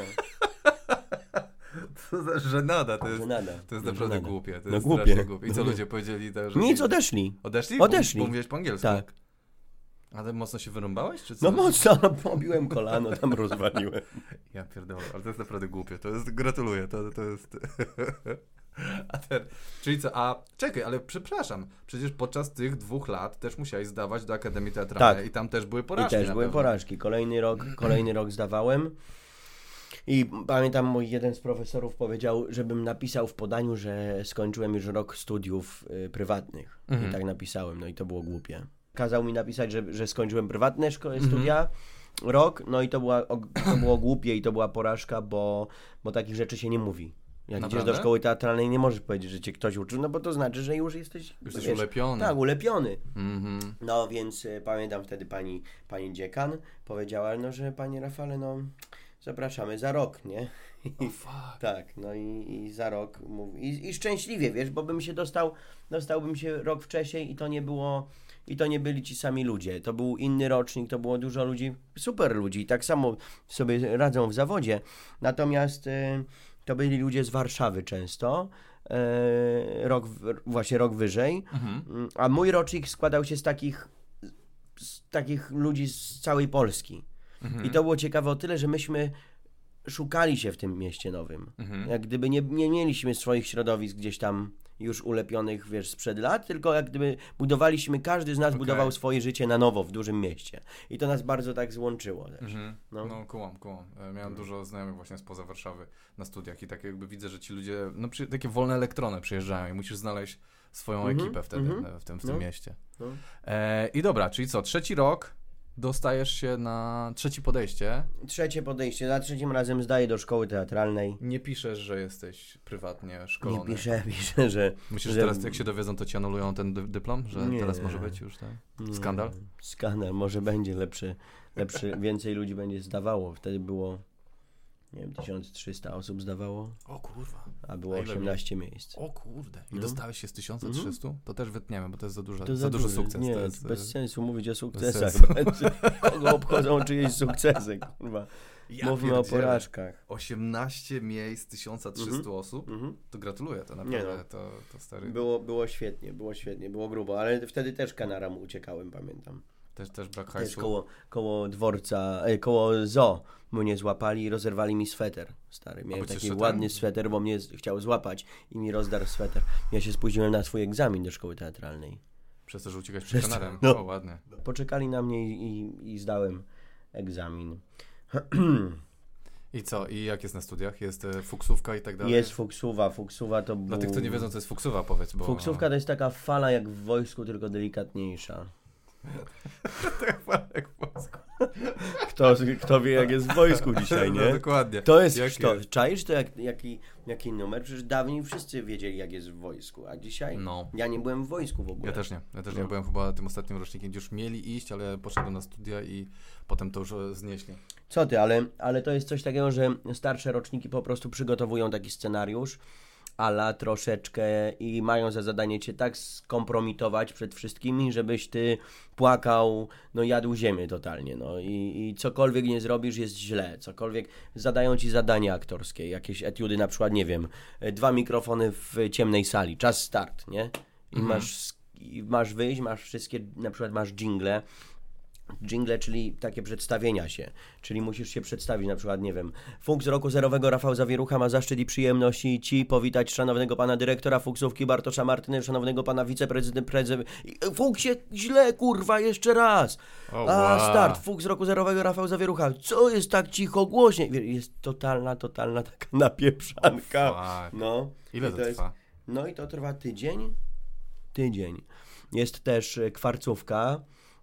Co za żenada, to jest, żenada. to jest naprawdę żenada. głupie. To No jest głupie. głupie. I co No. ludzie powiedzieli? Tak, że Nic, odeszli. Odeszli? Odeszli. Bo, bo mówiłeś po angielsku? Tak. Ale mocno się wyrąbałeś, czy co? No mocno, no, pobiłem kolano, tam rozwaliłem. Ja pierdolę, ale to jest naprawdę głupie. To jest, gratuluję, to, to jest... A ten, czyli co, a czekaj, ale przepraszam, przecież podczas tych dwóch lat też musiałeś zdawać do Akademii Teatralnej Tak. i tam też były I porażki też na były pewno. porażki. Kolejny rok, kolejny rok zdawałem. I pamiętam, mój jeden z profesorów powiedział, żebym napisał w podaniu, że skończyłem już rok studiów y, prywatnych. Mhm. I tak napisałem, no i to było głupie. Kazał mi napisać, że, że skończyłem prywatne szko- Mhm. studia, rok, no i to, była, to było głupie i to była porażka, bo, bo takich rzeczy się nie mówi. Jak idziesz Naprawdę? do szkoły teatralnej, nie możesz powiedzieć, że cię ktoś uczył, no bo to znaczy, że już jesteś, Jesteś wiesz, ulepiony. Tak, ulepiony. Mhm. No więc y, pamiętam wtedy pani, pani dziekan powiedziała, no że panie Rafale, no zapraszamy za rok, nie? I, fuck. tak, no i, i za rok i, i szczęśliwie, wiesz, bo bym się dostał, dostałbym się rok wcześniej i to nie było, i to nie byli ci sami ludzie, to był inny rocznik, to było dużo ludzi, super ludzi, tak samo sobie radzą w zawodzie, natomiast y, to byli ludzie z Warszawy często, y, rok, właśnie rok wyżej, Mhm. Mm, A mój rocznik składał się z takich, z takich ludzi z całej Polski. Mhm. I to było ciekawe o tyle, że myśmy szukali się w tym mieście nowym. Mhm. Jak gdyby nie, nie mieliśmy swoich środowisk gdzieś tam już ulepionych, wiesz, sprzed lat, tylko jak gdyby budowaliśmy, każdy z nas Okej. budował swoje życie na nowo w dużym mieście. I to nas bardzo tak złączyło też. Mhm. No. No, kułam, kułam. E, Miałem dużo znajomych właśnie spoza Warszawy na studiach i tak jakby widzę, że ci ludzie, no przy, takie wolne elektrony przyjeżdżają i musisz znaleźć swoją Mhm, ekipę wtedy mhm. e, w tym, w tym No. mieście. No. E, I dobra, czyli co, trzeci rok dostajesz się na trzecie podejście, Trzecie podejście, za trzecim razem zdaję do szkoły teatralnej. nie piszesz, że jesteś prywatnie Nie szkolony. piszę, piszę, że... Myślisz, że- teraz jak się dowiedzą, to ci anulują ten dy- dyplom? Że Nie. teraz może być już tak? Nie, Skandal? Skandal, może będzie lepszy, lepszy, więcej ludzi będzie zdawało. Wtedy było Nie wiem, 1300 osób zdawało, O kurwa. a było A ile 18 miejsc. O kurde. I No. dostałeś się z 1300? To też wytniemy, bo to jest za, dużo, To za, duży duży. sukces. Nie, to jest, bez e, sensu mówić o sukcesach. sensu. Kogo obchodzą czyjeś sukcesy, kurwa. ja Mówmy o porażkach. 18 miejsc, 1300 Mhm. osób. Mhm. To gratuluję, to Nie naprawdę, no. to, to stary. Było, było świetnie, było świetnie, było grubo, ale wtedy też kanaram uciekałem, pamiętam. Też, też brak Też hajsu. koło, koło dworca, e, koło zoo mnie złapali i rozerwali mi sweter, stary. Miałem taki jeszcze ładny sweter, bo mnie chciał złapać i mi rozdarł sweter. Ja się spóźniłem na swój egzamin do szkoły teatralnej. Przez to, że uciekać przed kanarem. no. O, ładnie. Poczekali na mnie i, i, zdałem egzamin. I co? I jak jest na studiach? Jest e, fuksówka i tak dalej? Jest fuksuwa, fuksuwa to Dla był... tych, co nie wiedzą, co jest fuksuwa, powiedz, bo... Fuksówka to jest taka fala jak w wojsku, tylko delikatniejsza. Jak w Polsku. Kto, kto wie jak jest w wojsku dzisiaj, No, nie? dokładnie. To jest Jak to. jest? Czaisz to jak, jaki, jaki numer? Przecież dawniej wszyscy wiedzieli jak jest w wojsku, a dzisiaj No. ja nie byłem w wojsku w ogóle. Ja też nie. Ja też nie No. byłem chyba tym ostatnim rocznikiem, gdzie już mieli iść, ale poszedłem na studia i potem to już e, znieśli. Co ty, ale, ale to jest coś takiego, że starsze roczniki po prostu przygotowują taki scenariusz ala troszeczkę i mają za zadanie cię tak skompromitować przed wszystkimi, żebyś ty płakał, no jadł ziemię totalnie, no. I, i cokolwiek nie zrobisz jest źle, cokolwiek, zadają ci zadania aktorskie, jakieś etiudy na przykład, nie wiem, dwa mikrofony w ciemnej sali, czas start, nie? I masz, sk- i masz wyjść, masz wszystkie, na przykład masz jingle, Jingle, czyli takie przedstawienia się. Czyli musisz się przedstawić, na przykład, nie wiem, Fuks roku zerowego Rafał Zawierucha ma zaszczyt i przyjemności Ci powitać szanownego pana dyrektora Fuksówki Bartosza Martyny, szanownego pana wiceprezydent, prezydent... Fuksie, źle, kurwa, jeszcze raz! O, A, wow. start, Fuks roku zerowego Rafał Zawierucha, co jest tak cicho, głośnie? Jest totalna, totalna taka napieprzanka. Fuck. No. Ile I to jest- trwa? no i to trwa tydzień. Tydzień. Jest też e, kwarcówka.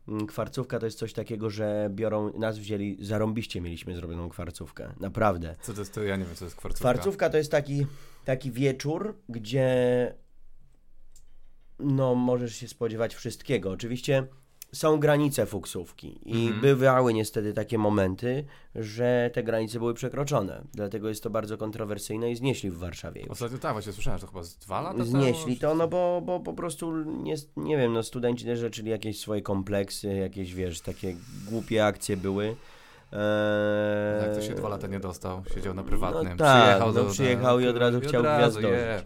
Mm, Kwarcówka to jest coś takiego, że biorą, nas wzięli, zarąbiście mieliśmy zrobioną kwarcówkę. Naprawdę. Co to jest to? Ja nie wiem, co jest kwarcówka. Kwarcówka to jest taki, taki wieczór, gdzie no możesz się spodziewać wszystkiego. Oczywiście są granice fuksówki i Mhm. bywały niestety takie momenty, że te granice były przekroczone. Dlatego jest to bardzo kontrowersyjne i znieśli w Warszawie. już. Ostatnio tak, właśnie słyszałem, że to chyba z dwa lata Znieśli to, no bo, bo po prostu nie, nie wiem, no studenci też zaczęli jakieś swoje kompleksy, jakieś wiesz, takie głupie akcje były. Eee, Jak to się dwa lata nie dostał, siedział na prywatnym. No tak, przyjechał no do, przyjechał i od razu chciał gwiazdować.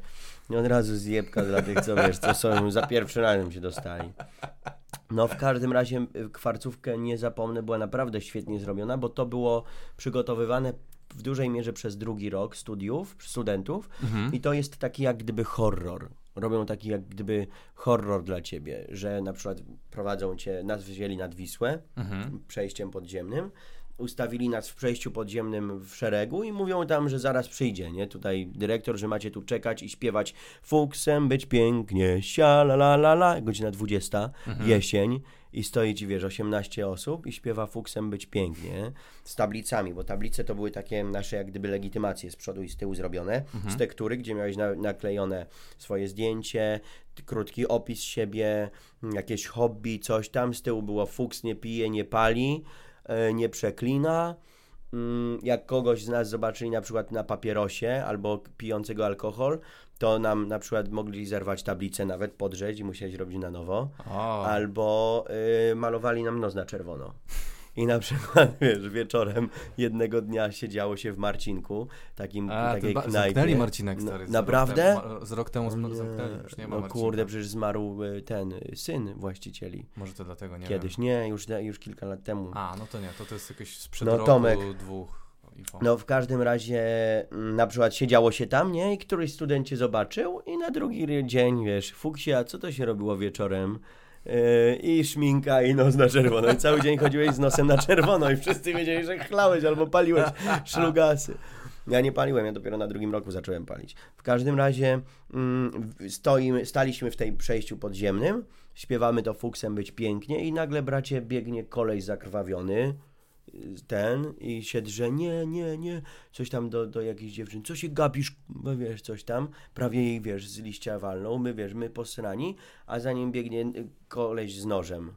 I od razu zjebka dla tych, co wiesz, co są za pierwszy razem się dostali. No w każdym razie kwarcówkę nie zapomnę, była naprawdę świetnie zrobiona, bo to było przygotowywane w dużej mierze przez drugi rok studiów, studentów Mhm. i to jest taki jak gdyby horror. Robią taki jak gdyby horror dla ciebie, że na przykład prowadzą cię, nas wzięli nad Wisłę, Mhm. przejściem podziemnym, ustawili nas w przejściu podziemnym w szeregu i mówią tam, że zaraz przyjdzie, nie? Tutaj dyrektor, że macie tu czekać i śpiewać fuksem być pięknie, sia la la la la, godzina 20, jesień i stoi ci, wiesz, 18 osób i śpiewa fuksem być pięknie z tablicami, bo tablice to były takie nasze jak gdyby legitymacje z przodu i z tyłu zrobione, z tektury, gdzie miałeś na, naklejone swoje zdjęcie, krótki opis siebie, jakieś hobby, coś tam, z tyłu było fuks nie pije, nie pali, nie przeklina. Mm, Jak kogoś z nas zobaczyli na przykład na papierosie albo pijącego alkohol, to nam na przykład mogli zerwać tablicę, nawet podrzeć i musieli robić na nowo. O, Albo y, malowali nam nos na czerwono. I na przykład, wiesz, wieczorem jednego dnia siedziało się w Marcinku, takim, A, takiej ba- knajpie. Marcinek stary. z naprawdę? Rok temu, z rok temu zm- zamknęli, już nie ma No Marcinka. kurde, przecież zmarł y, ten y, syn właścicieli. Może to dlatego, nie Kiedyś, wiem. nie, już, już kilka lat temu. A, no to nie, to to jest jakieś sprzed No, roku, Tomek. dwóch. No w każdym razie mm, na przykład siedziało się tam, nie? I któryś student cię zobaczył i na drugi dzień, wiesz, Fuksie, a co to się robiło wieczorem? Yy, I szminka i nos na czerwono. I cały dzień chodziłeś z nosem na czerwono i wszyscy wiedzieli, że chlałeś albo paliłeś szlugasy. Ja nie paliłem, ja dopiero na drugim roku zacząłem palić. W każdym razie mm, stoimy, staliśmy w tej przejściu podziemnym, śpiewamy to fuksem być pięknie i nagle bracie biegnie kolej zakrwawiony, ten i się drze, nie, nie, nie, coś tam do, do jakiejś dziewczyny, co się gapisz, bo wiesz, coś tam, prawie jej, wiesz, z liścia walną, my, wiesz, my posrani, a za nim biegnie koleś z nożem,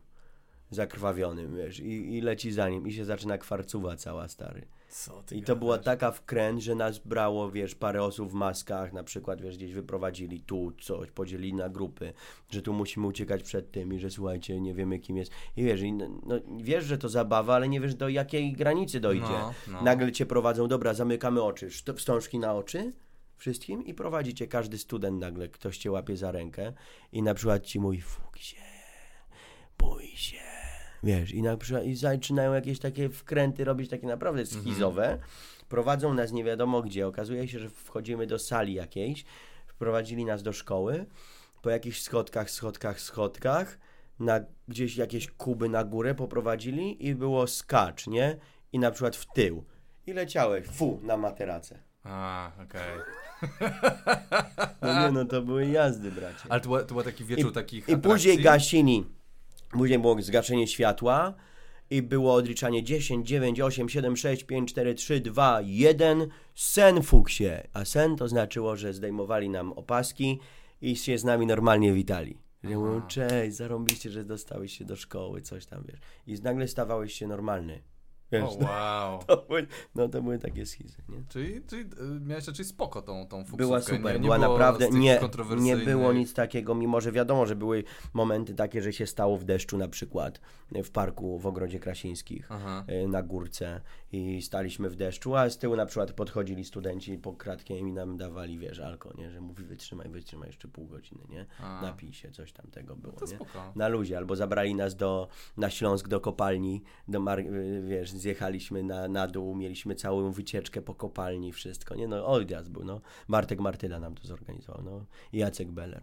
zakrwawionym, wiesz, i, i leci za nim i się zaczyna kwarcuwa cała, stary. I to była taka wkręt, że nas brało, wiesz, parę osób w maskach, na przykład, wiesz, gdzieś wyprowadzili tu coś, podzielili na grupy, że tu musimy uciekać przed tym i że słuchajcie, nie wiemy kim jest. I wiesz, i no, no, wiesz, że to zabawa, ale nie wiesz do jakiej granicy dojdzie. No, no. Nagle cię prowadzą, dobra, zamykamy oczy, wstążki na oczy wszystkim i prowadzi cię każdy student nagle, ktoś cię łapie za rękę i na przykład ci mówi, fuk się, bój się. Wiesz, i, na przykład, i zaczynają jakieś takie wkręty robić, takie naprawdę schizowe. Prowadzą nas nie wiadomo gdzie. Okazuje się, że wchodzimy do sali jakiejś, wprowadzili nas do szkoły, po jakichś schodkach, schodkach, schodkach, na gdzieś jakieś kuby na górę poprowadzili i było skacz, nie? I na przykład w tył. I leciałeś, fu, na materacę. A, okej. No nie, no to były jazdy, bracie. Ale to, był- taki wieczór takich I później atrakcji? gasili. Później było zgaszenie światła i było odliczanie 10, 9, 8, 7, 6, 5, 4, 3, 2, 1. Sen fuksie. A sen to znaczyło, że zdejmowali nam opaski i się z nami normalnie witali. Że mówią, cześć, zarąbiście, że dostałeś się do szkoły, coś tam, wiesz. I nagle stawałeś się normalny. Wiesz, O, wow. to były, no to były takie schizy, nie? Czyli, czyli y, miałeś raczej spoko tą, tą fuksówkę. Była nie, super, nie była było naprawdę, nie, nie było nic takiego, mimo że wiadomo, że były momenty takie, że się stało w deszczu na przykład, w parku w Ogrodzie Krasińskich, Aha. y, na górce i staliśmy w deszczu, a z tyłu na przykład podchodzili studenci po kratkiem i nam dawali, wiesz, alko, nie, że mówi wytrzymaj, wytrzymaj jeszcze pół godziny, nie, A. napij się, coś tam tego było, To nie. spoko. Na luzie, albo zabrali nas do, na Śląsk do kopalni, do y, wiesz, zjechaliśmy na, na dół, mieliśmy całą wycieczkę po kopalni, wszystko, nie no, odjazd był, no. Bartek Martyla nam to zorganizował, no. I Jacek Beller.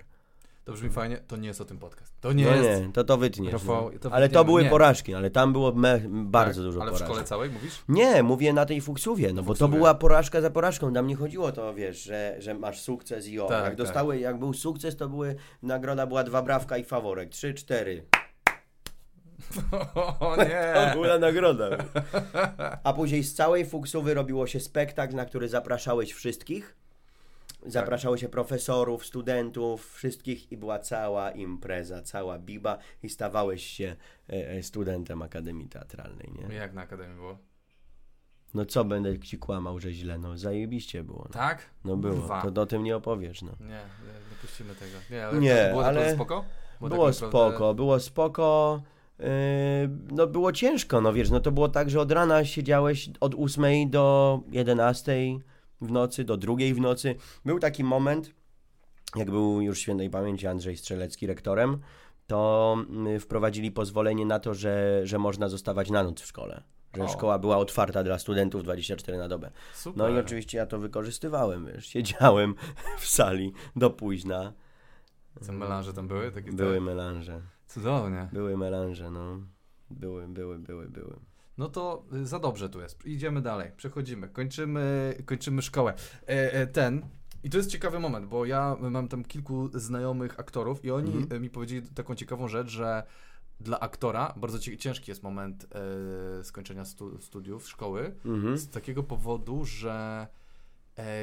To brzmi fajnie, to nie jest o tym podcast. To nie no jest. nie, to to wytniesz. Rafał, no. to Ale to były nie. porażki, ale tam było me, bardzo Tak, dużo Ale w porażek. szkole całej mówisz? Nie, mówię na tej fuksuwie, no bo to Fuksuwie. była porażka za porażką. Tam nie chodziło to, wiesz, że, że masz sukces i o. Tak, jak tak. dostały, jak był sukces, to były, nagroda była dwa brawka i faworek. Trzy, cztery. O To nie! była nagroda. A później z całej fuksuwy robiło się spektakl, na który zapraszałeś wszystkich. Zapraszało się profesorów, studentów, wszystkich i była cała impreza, cała biba i stawałeś się e, e, studentem Akademii Teatralnej, nie? Jak na akademii było? No co będę ci kłamał, że źle, no zajebiście było. No, Tak? no było, Kurwa. to do tym nie opowiesz, no. Nie, nie, nie puścimy tego. Nie, ale Nie, to było ale spoko? Było, tak naprawdę- spoko, było spoko. Yy, no było ciężko, no wiesz, no to było tak, że od rana siedziałeś od 8 do 11 w nocy, do drugiej w nocy. Był taki moment, jak był już świętej pamięci Andrzej Strzelecki rektorem, to mm, wprowadzili pozwolenie na to, że, że można zostawać na noc w szkole. Że O. szkoła była otwarta dla studentów 24 na dobę. Super. No i oczywiście ja to wykorzystywałem, wiesz, siedziałem w sali do późna. Co melanże tam były? Takie Były melanże. Cudownie. Były melanże, no. Były, były, były, były. No to y, za dobrze tu jest. Idziemy dalej, przechodzimy, kończymy, kończymy szkołę. E, e, ten, i to jest ciekawy moment, bo ja mam tam kilku znajomych aktorów i oni Mhm. mi powiedzieli taką ciekawą rzecz, że dla aktora bardzo ci- ciężki jest moment e, skończenia stu, studiów, szkoły, Mhm. z takiego powodu, że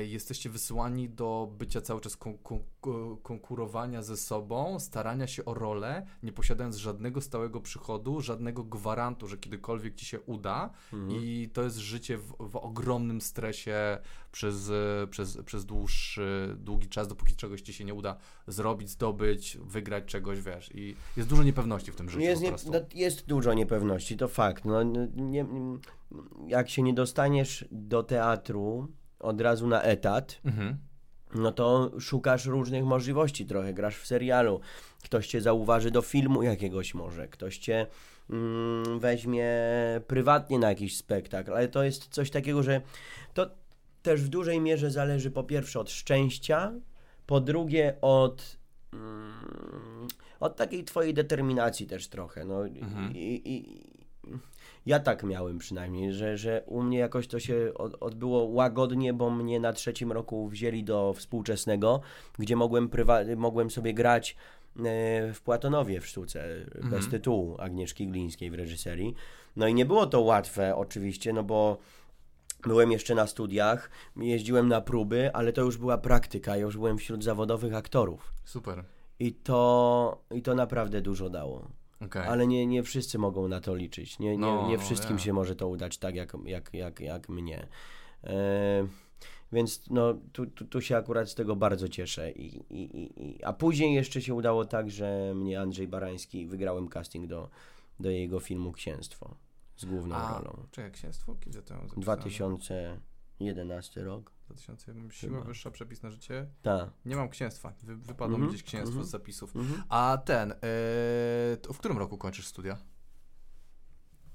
jesteście wysyłani do bycia cały czas kon, kon, kon, konkurowania ze sobą, starania się o rolę, nie posiadając żadnego stałego przychodu, żadnego gwarantu, że kiedykolwiek ci się uda Mhm. i to jest życie w, w ogromnym stresie przez, e, przez, przez dłuższy, długi czas, dopóki czegoś ci się nie uda zrobić, zdobyć, wygrać czegoś, wiesz, i jest dużo niepewności w tym życiu Jest, nie, no, jest dużo niepewności, to fakt. No, nie, jak się nie dostaniesz do teatru od razu na etat, Mhm. no to szukasz różnych możliwości trochę. Grasz w serialu, ktoś cię zauważy do filmu jakiegoś może, ktoś cię mm, weźmie prywatnie na jakiś spektakl, ale to jest coś takiego, że to też w dużej mierze zależy po pierwsze od szczęścia, po drugie od mm, od takiej twojej determinacji też trochę. No, Mhm. i, i, ja tak miałem przynajmniej, że, że u mnie jakoś to się od, odbyło łagodnie, bo mnie na trzecim roku wzięli do współczesnego, gdzie mogłem, prywa- mogłem sobie grać e, w Platonowie w sztuce, Mhm. bez tytułu Agnieszki Glińskiej w reżyserii. No i nie było to łatwe oczywiście, no bo byłem jeszcze na studiach, jeździłem na próby, ale to już była praktyka, ja już byłem wśród zawodowych aktorów. Super. I to, I to naprawdę dużo dało. Okej. ale nie, nie wszyscy mogą na to liczyć. Nie, nie, No, nie wszystkim ja. się może to udać tak, jak, jak, jak, jak mnie. E, więc no, tu, tu, tu się akurat z tego bardzo cieszę. I, i, i, a później jeszcze się udało tak, że mnie Andrzej Barański, wygrałem casting do, do jego filmu Księstwo z główną A, rolą. czekaj, księstwo? Kiedy to ją zapisałem? 2011 rok. 2001, siła wyższa, przepis na życie. Tak. Nie mam księstwa. Wy, wypadło Mhm, mi gdzieś księstwo mhm. z zapisów. Mhm. A ten, e, w którym roku kończysz studia?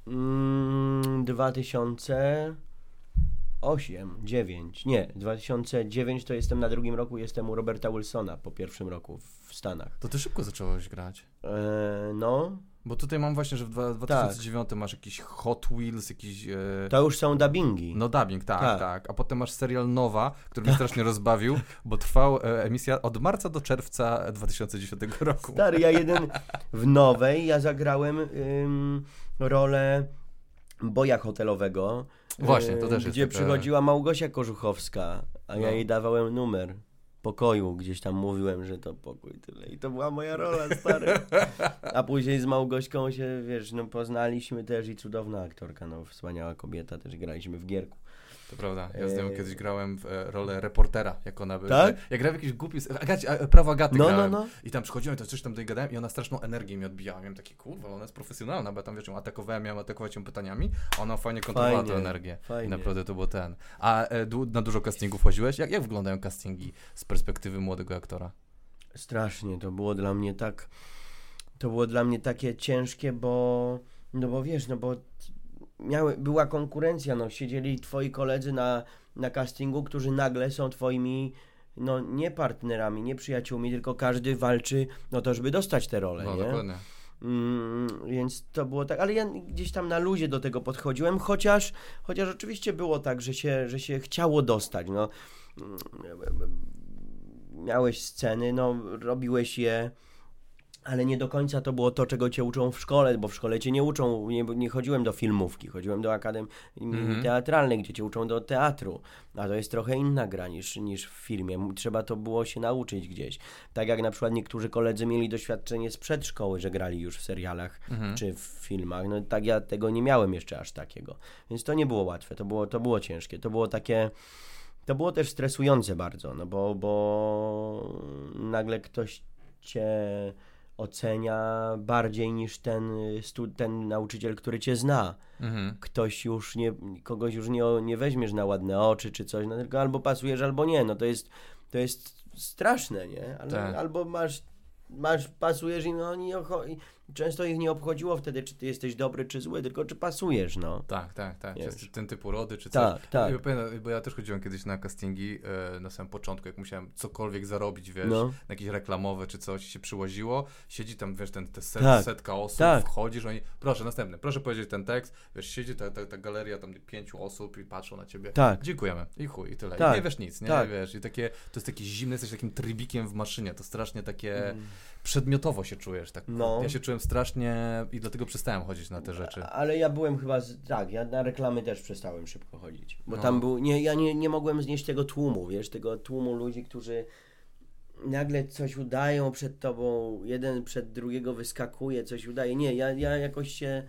Mm, 2008, 9. Nie, 2009 to jestem na drugim roku, jestem u Roberta Wilsona po pierwszym roku w Stanach. To ty szybko zacząłeś grać. E, no, Bo tutaj mam właśnie, że w dwa- 2009 masz jakiś Hot Wheels, jakiś... E, to już są dubbingi. no dubbing, tak, tak, Tak. A potem masz serial Nowa, który mnie strasznie rozbawił, bo trwał e, emisja od marca do czerwca 2010 roku. Stary, ja jeden w nowej, ja zagrałem ym, rolę boja hotelowego. Właśnie, to y, też jest Gdzie przychodziła Małgosia Korzuchowska, a ja No. jej dawałem numer pokoju, gdzieś tam mówiłem, że to pokój tyle. I to była moja rola, stary. A później z Małgośką się, wiesz, no poznaliśmy też i cudowna aktorka, no wspaniała kobieta, też graliśmy w Gierku. To prawda. Ja z nią kiedyś grałem w e, rolę reportera, jak ona by... Tak? Ja grałem w jakiś głupi... Agaci, a, prawo Agaty No, no, grałem. no. I tam przychodziłem, to coś tam do gadałem i ona straszną energię mi odbijała. Miałem takie, kurwa, ona jest profesjonalna, bo ja tam, wiesz, ją atakowałem, miałem atakować ją pytaniami, a ona fajnie kontrolowała tę Fajnie, energię. I fajnie. naprawdę to było ten. A e, du, na dużo castingów chodziłeś? Jak, jak wyglądają castingi z perspektywy młodego aktora? Strasznie, to było dla mnie tak, to było dla mnie takie ciężkie, bo, no bo wiesz, no bo miały, była konkurencja, no siedzieli twoi koledzy na, na castingu, którzy nagle są twoimi, no nie partnerami, nie przyjaciółmi, tylko każdy walczy o to, żeby dostać te role, No, nie? dokładnie. Mm, więc to było tak, ale ja gdzieś tam na luzie do tego podchodziłem, chociaż, chociaż oczywiście było tak, że się, że się chciało dostać, no. Mm, Miałeś sceny, no, robiłeś je, ale nie do końca to było to, czego cię uczą w szkole, bo w szkole cię nie uczą, nie, nie chodziłem do filmówki, chodziłem do akademii Mhm. teatralnej, gdzie cię uczą do teatru, a to jest trochę inna gra niż, niż w filmie, trzeba to było się nauczyć gdzieś. Tak jak na przykład niektórzy koledzy mieli doświadczenie z przedszkoły, że grali już w serialach Mhm. czy w filmach, no tak ja tego nie miałem jeszcze aż takiego, więc to nie było łatwe, to było, to było ciężkie, to było takie... To było też stresujące bardzo, no bo, bo nagle ktoś cię ocenia bardziej niż ten, stu, ten nauczyciel, który cię zna. Mhm. Ktoś już nie, kogoś już nie, nie weźmiesz na ładne oczy czy coś, no tylko albo pasujesz, albo nie. No to jest, to jest straszne, nie? Tak. Albo masz, masz, pasujesz i no i często ich nie obchodziło wtedy, czy ty jesteś dobry, czy zły, tylko czy pasujesz, no. Tak, tak, tak. Ten typu rody czy coś. Tak, tak. Ja pamiętam, bo ja też chodziłem kiedyś na castingi e, na samym początku, jak musiałem cokolwiek zarobić, wiesz, No. na jakieś reklamowe czy coś się przyłoziło, siedzi tam, wiesz, ten, te set, Tak, setka osób, tak. wchodzisz, oni, proszę, następny, proszę powiedzieć ten tekst, wiesz, siedzi ta, ta, ta galeria tam pięciu osób i patrzą na ciebie. Tak. Dziękujemy. I chuj, i tyle. Tak. I nie wiesz nic, nie? Tak. Wiesz, i takie, to jest takie zimne, jesteś takim trybikiem w maszynie, to strasznie takie Mm. przedmiotowo się czujesz, tak. No. Ja się czułem strasznie i dlatego przestałem chodzić na te rzeczy. Ale ja byłem chyba, z, tak, ja na reklamy też przestałem szybko chodzić. Bo No. tam był, nie, ja nie, nie mogłem znieść tego tłumu, wiesz, tego tłumu ludzi, którzy nagle coś udają przed tobą, jeden przed drugiego wyskakuje, coś udaje. Nie, ja, ja jakoś się,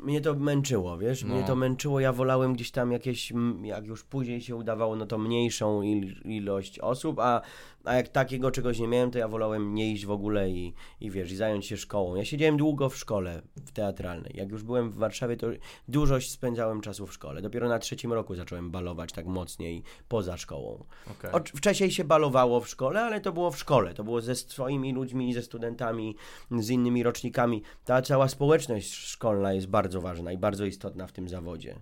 mnie to męczyło, wiesz, No. mnie to męczyło, ja wolałem gdzieś tam jakieś, jak już później się udawało, no to mniejszą il, ilość osób, a, a jak takiego czegoś nie miałem, to ja wolałem nie iść w ogóle i, i wiesz, i zająć się szkołą. Ja siedziałem długo w szkole, w teatralnej. Jak już byłem w Warszawie, to dużo spędzałem czasu w szkole. Dopiero na trzecim roku zacząłem balować tak mocniej poza szkołą. Okej. Oczy- Wcześniej się balowało w szkole, ale to było w szkole. To było ze swoimi ludźmi, ze studentami, z innymi rocznikami. Ta cała społeczność szkolna jest bardzo ważna i bardzo istotna w tym zawodzie.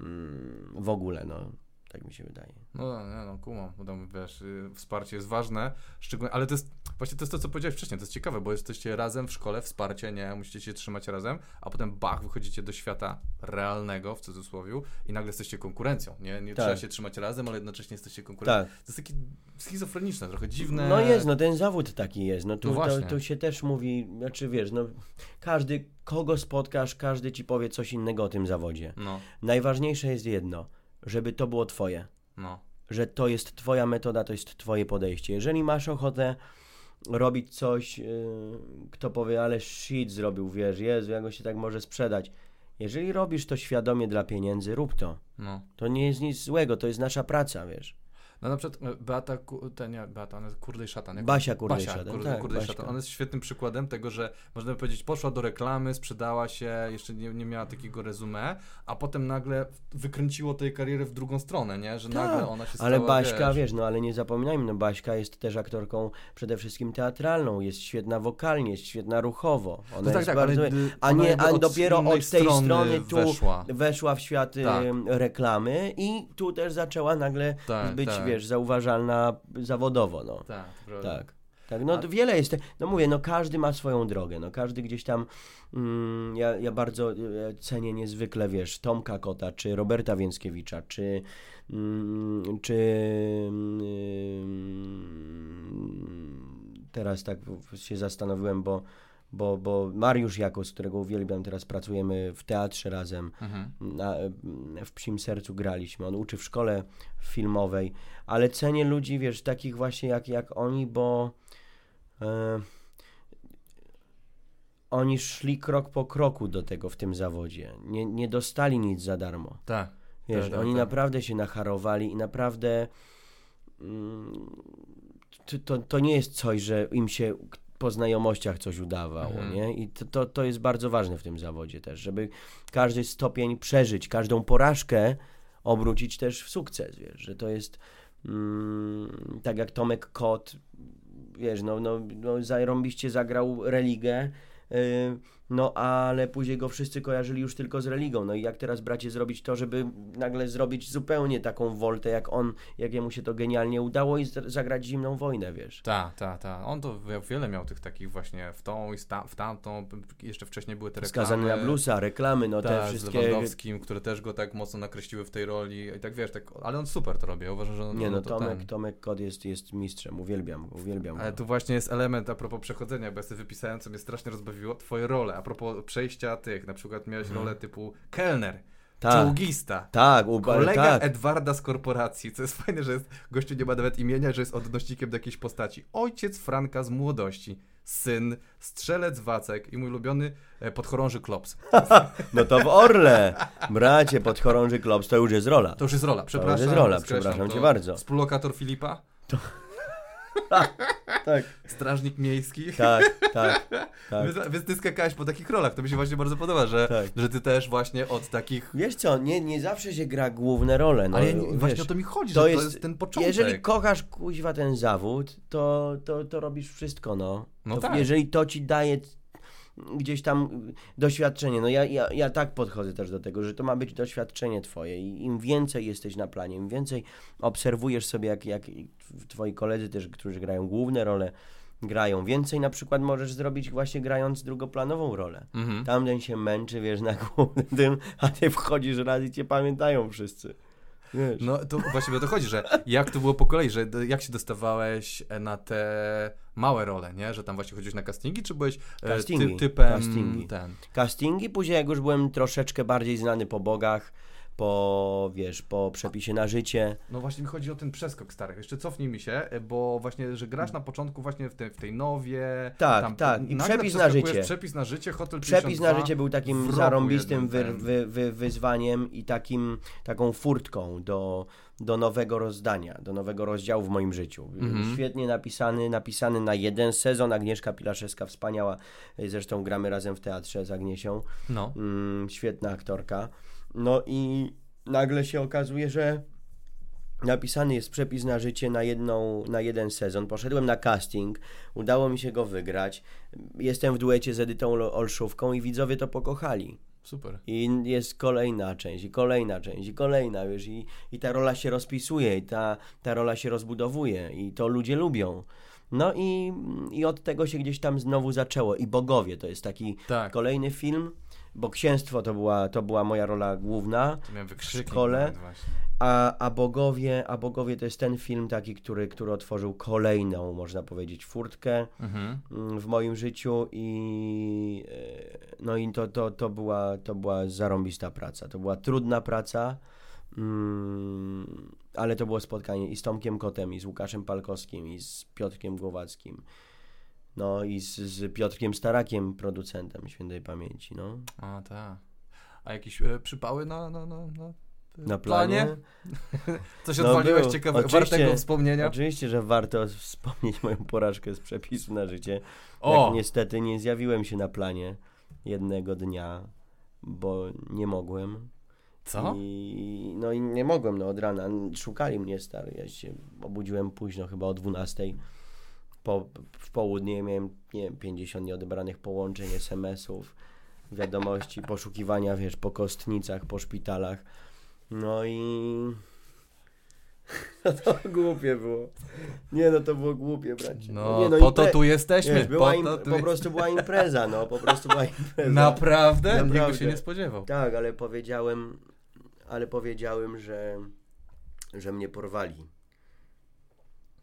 Mm, w ogóle, no. Tak mi się wydaje. No, nie, no, kumam, wiesz, y, wsparcie jest ważne, szczególnie, ale to jest, właśnie to jest to, co powiedziałeś wcześniej, to jest ciekawe, bo jesteście razem w szkole, wsparcie, nie, musicie się trzymać razem, a potem bach, wychodzicie do świata realnego, w cudzysłowie, i nagle jesteście konkurencją, nie, nie Tak. trzeba się trzymać razem, ale jednocześnie jesteście konkurencją. Tak. To jest takie schizofreniczne, trochę dziwne. No jest, no ten zawód taki jest. No tu, No to, tu się też mówi, znaczy wiesz, no każdy, kogo spotkasz, każdy ci powie coś innego o tym zawodzie. No, Najważniejsze jest jedno, żeby to było twoje. no, że to jest twoja metoda, to jest twoje podejście. Jeżeli masz ochotę robić coś, yy, kto powie, ale shit zrobił, wiesz, Jezu, jak on się tak może sprzedać. Jeżeli robisz to świadomie dla pieniędzy, rób to. No. To nie jest nic złego, to jest nasza praca, wiesz. No na przykład e, Beata, ten nie, Beata, ona jest Kurdej Szatan. jak- Basia Kurdej Basia, Szatan, Kurde, tak, Kurdej Baśka. Szatan. Ona jest świetnym przykładem tego, że można by powiedzieć, poszła do reklamy, sprzedała się, jeszcze nie, nie miała takiego resume, a potem nagle wykręciło tej kariery w drugą stronę, nie? Że Tak, nagle ona się stała, Ale Baśka, wiesz, wiesz, no ale nie zapominajmy, no Baśka jest też aktorką przede wszystkim teatralną, jest świetna wokalnie, jest świetna ruchowo. Ona No tak, jest tak, bardzo... ale a nie, a od dopiero od tej strony tu weszła. weszła w świat Tak. reklamy i tu też zaczęła nagle Tak, być, tak. wiesz, zauważalna zawodowo, no. Tak. Tak. Tak, no A- wiele jest, no mówię, no każdy ma swoją drogę, no każdy gdzieś tam, mm, ja, ja bardzo e, cenię niezwykle, wiesz, Tomka Kota, czy Roberta Więckiewicza, czy, mm, czy mm, teraz tak się zastanowiłem, bo, bo, bo Mariusz Jakos, którego uwielbiam, teraz pracujemy w teatrze razem, Mhm. na, w Psim Sercu graliśmy. On uczy w szkole filmowej, ale cenię ludzi, wiesz, takich właśnie jak, jak oni, bo e, oni szli krok po kroku do tego w tym zawodzie. Nie, nie dostali nic za darmo. Tak. Wiesz, Tak, tak, oni tak. naprawdę się nacharowali i naprawdę mm, to, to, to nie jest coś, że im się po znajomościach coś udawało, Mhm. nie? I to, to, to jest bardzo ważne w tym zawodzie też, żeby każdy stopień przeżyć, każdą porażkę obrócić też w sukces, wiesz, że to jest mm, tak jak Tomek Kot, wiesz, no, no, no zagrał religę, yy, no ale później go wszyscy kojarzyli już tylko z religią. No i jak teraz bracie zrobić to, żeby nagle zrobić zupełnie taką woltę, jak on, jak jemu się to genialnie udało i z- zagrać zimną wojnę, wiesz. Tak, tak, tak. On to wie- wiele miał tych takich właśnie w tą i sta- w tamtą. Jeszcze wcześniej były te reklamy. Skazany na bluesa, reklamy, no te tak, z wszystkie... Lewandowskim, które też go tak mocno nakreśliły w tej roli. I tak wiesz, tak, ale on super to robi. Ja uważam, że on, Nie on no, to Tomek, ten. Tomek Kod jest, jest mistrzem, uwielbiam uwielbiam Ale go. tu właśnie jest element a propos przechodzenia, bo ja sobie wypisałem, co mnie strasznie rozbawiło, twoje role, a propos przejścia tych, na przykład miałeś rolę typu kelner, Tak, czołgista, tak, u, kolega tak. Edwarda z korporacji, co jest fajne, że jest, gościu nie ma nawet imienia, że jest odnośnikiem do jakiejś postaci, ojciec Franka z młodości, syn, strzelec Wacek i mój ulubiony e, podchorąży Klops. No to w Orle, bracie, podchorąży Klops, to już jest rola. To już jest rola, przepraszam. jest rola, przepraszam to. cię bardzo. Współlokator Filipa, Tak, strażnik miejski. tak, tak, tak. Więc, więc ty skakałeś po takich rolach, to mi się właśnie bardzo podoba, że, Tak. że ty też właśnie od takich... Wiesz co, nie, nie zawsze się gra główne role, no Ale ja nie, wiesz, właśnie o to mi chodzi, to że jest- to jest ten początek. Jeżeli kochasz kuźwa ten zawód, to, to, to robisz wszystko, no. No to, tak. Jeżeli to ci daje gdzieś tam doświadczenie, no ja, ja, ja tak podchodzę też do tego, że to ma być doświadczenie twoje i im więcej jesteś na planie, im więcej obserwujesz sobie, jak, jak twoi koledzy też, którzy grają główne role, grają, więcej na przykład możesz zrobić właśnie grając drugoplanową rolę. Mhm. Tamten się męczy, wiesz, na głównym a ty wchodzisz raz i cię pamiętają wszyscy. Wiesz. No to właśnie o to chodzi, że jak to było po kolei, że jak się dostawałeś e, na te małe role, nie? Że tam właśnie chodziłeś na castingi, czy byłeś e, Castingi, ty, typem castingi. ten? castingi, później jak już byłem troszeczkę bardziej znany po bogach, po, wiesz, po przepisie na życie. No właśnie mi chodzi o ten przeskok stary. Jeszcze cofnij mi się, e, bo właśnie, że grasz na początku właśnie w, te, w tej nowie. Tak, tam, tak. I przepis na życie. Przepis na życie, Hotel Przepis 52, na życie był takim zarąbistym wy, wy, wy, wyzwaniem i takim, taką furtką do, do nowego rozdania, do nowego rozdziału w moim życiu. Mhm. Świetnie napisany, napisany na jeden sezon. Agnieszka Pilaszewska, wspaniała, zresztą gramy razem w teatrze z Agniesią. No. Mm, świetna aktorka. No i nagle się okazuje, że napisany jest przepis na życie na, jedną, na jeden sezon. Poszedłem na casting, udało mi się go wygrać. Jestem w duecie z Edytą Olszówką i widzowie to pokochali. Super. I jest kolejna część, i kolejna część, i kolejna, wiesz, i, i ta rola się rozpisuje, i ta, ta rola się rozbudowuje, i to ludzie lubią. No i, i od tego się gdzieś tam znowu zaczęło. I Bogowie to jest taki Tak. kolejny film, bo księstwo to była, to była moja rola główna, wykrzyki. szkole. a, a Bogowie, a Bogowie to jest ten film taki, który, który otworzył kolejną, można powiedzieć, furtkę Mhm. mm, w moim życiu i e, no i to, to, to, była, to była zarąbista praca. To była trudna praca, mm, ale to było spotkanie i z Tomkiem Kotem, i z Łukaszem Palkowskim, i z Piotrkiem Głowackim. No i z, z Piotrkiem Starakiem, producentem świętej pamięci, no. A, tak. A jakieś e, przypały na, na, na, na, Na planie? Coś No odwaliłeś był. ciekawego, wartego wspomnienia? Oczywiście, że warto wspomnieć moją porażkę z przepisu na życie. O! Jak niestety nie zjawiłem się na planie jednego dnia, bo nie mogłem. Co? I, no i nie mogłem, no od rana. Szukali mnie, stary. Ja się obudziłem późno, chyba o 12. Po, w południe miałem, nie wiem, 50 nieodebranych połączeń, SMS-ów, wiadomości, poszukiwania, wiesz, po kostnicach, po szpitalach. No i... No to głupie było. Nie, no to było głupie, bracie. No, nie, po to impre- tu jesteśmy. Wiesz, była po, im, to tu po prostu była impreza, no, po prostu była impreza. Naprawdę? Nikt Naprawdę. się nie spodziewał. Tak, ale powiedziałem, ale powiedziałem, że, że mnie porwali.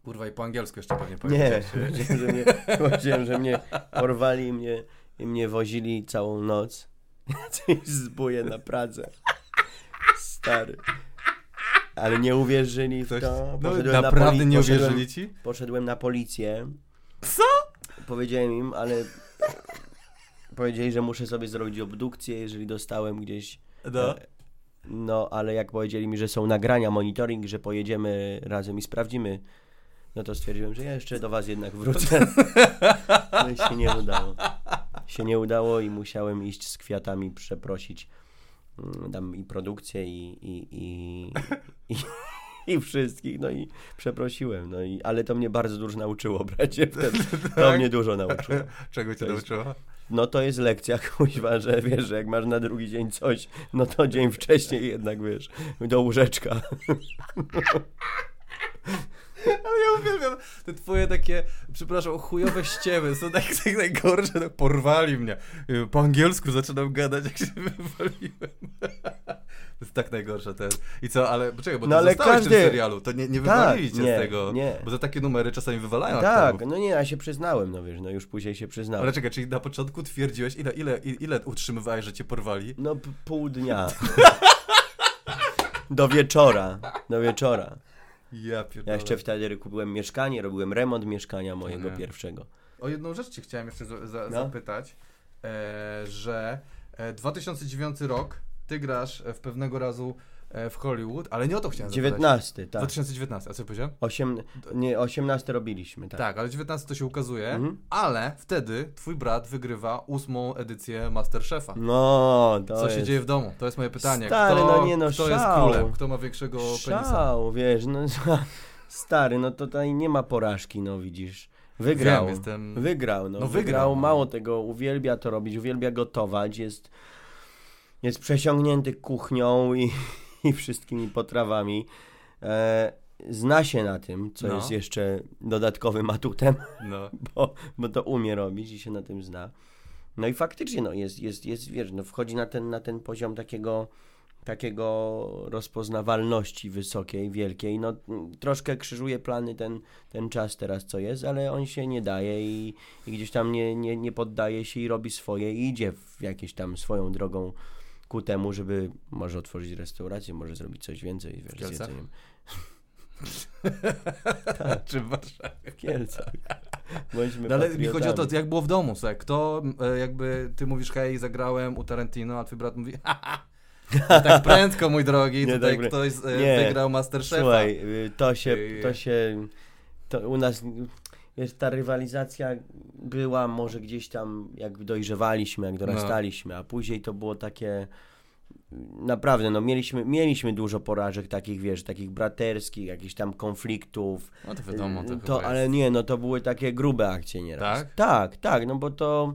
Kurwa, i po angielsku jeszcze pewnie Nie, powiedziałeś. powiedziałem, że mnie, powiedziałem, że mnie porwali i mnie, i mnie wozili całą noc. Coś zbuje na Pradze. Stary. Ale nie uwierzyli w Ktoś- to. No, Poszedłem na naprawdę poli- nie poszedłem- uwierzyli ci? Poszedłem na policję. Co? Powiedziałem im, ale powiedzieli, że muszę sobie zrobić obdukcję, jeżeli dostałem gdzieś. No. e, No, ale jak powiedzieli mi, że są nagrania, monitoring, że pojedziemy razem i sprawdzimy, no to stwierdziłem, że ja jeszcze do was jednak wrócę. No i się nie udało. Się nie udało i musiałem iść z kwiatami przeprosić mm, tam i produkcję i, i, i, i, i wszystkich, no i przeprosiłem, no i, ale to mnie bardzo dużo nauczyło, bracie, to mnie dużo nauczyło. Czego cię nauczyła? No to jest lekcja, kuźwa, że wiesz, że jak masz na drugi dzień coś, no to dzień wcześniej jednak, wiesz, do łóżeczka. Ale ja uwielbiam te twoje takie, przepraszam, chujowe ściemy są tak, tak najgorsze, no, porwali mnie. Y, Po angielsku zaczynam gadać, jak się wywaliłem. To jest tak najgorsze ten. I co, ale poczekaj, bo ty No ale zostałeś w tym każdy- serialu, to nie, nie wywalili cię nie, z tego. nie. Bo za takie numery czasami wywalają Tak, aktorów. no nie, ja się przyznałem, no wiesz, no już później się przyznałem. Ale czekaj, czyli na początku twierdziłeś, ile, ile, ile utrzymywałeś, że cię porwali? No pół dnia. Do wieczora, do wieczora. Ja. Ja jeszcze wtedy kupiłem mieszkanie, robiłem remont mieszkania mojego Nie. pierwszego. O jedną rzecz cię chciałem jeszcze za, za, No. zapytać, e, że e, 2009 rok, ty grasz e, w pewnego razu e, w Hollywood, ale nie o to chciałem zapytać. 19, tak. 2019, a co powiedziałem? Osiem, nie, 18 robiliśmy, Tak. tak. ale 19 to się ukazuje, Mhm. ale wtedy twój brat wygrywa ósmą edycję Masterchefa. No, to Co jest... się dzieje w domu? To jest moje pytanie. Stary, kto, no nie no, kto jest szał. królem? Kto ma większego penisa? Szał, wiesz, no stary, no tutaj nie ma porażki, no widzisz. Wygrał. Wiem, jestem... Wygrał, no, No wygrał. wygrał, no. Mało tego, uwielbia to robić, uwielbia gotować, jest, jest przesiągnięty kuchnią i, i wszystkimi potrawami. E, zna się na tym, co No. jest jeszcze dodatkowym atutem, No. bo, bo to umie robić i się na tym zna. No i faktycznie, no jest, jest, jest wiesz, no wchodzi na ten, na ten poziom takiego, takiego rozpoznawalności wysokiej, wielkiej. No troszkę krzyżuje plany ten, ten czas teraz, co jest, ale on się nie daje i, i gdzieś tam nie, nie, nie poddaje się i robi swoje i idzie w jakieś tam swoją drogą ku temu, żeby może otworzyć restaurację, może zrobić coś więcej, wiesz, z jedzeniem. Czy w Warszawie? W Kielcach. Bądźmy No, ale mi chodzi o to, jak było w domu, słuchaj, kto e, jakby, ty mówisz, hej, zagrałem u Tarantino, a twój brat mówi, haha, tak prędko, mój drogi, Nie tutaj tak ktoś e, Nie. wygrał Masterchefa. Słuchaj, y, to się, to się, to u nas, wiesz, ta rywalizacja była może gdzieś tam, jak dojrzewaliśmy, jak dorastaliśmy, a później to było takie, naprawdę, no mieliśmy, mieliśmy dużo porażek takich, wiesz, takich braterskich, jakichś tam konfliktów, No to wiadomo, to, Y, chyba ale jest. nie, no to były takie grube akcje nieraz. Tak? Tak, tak, no bo to,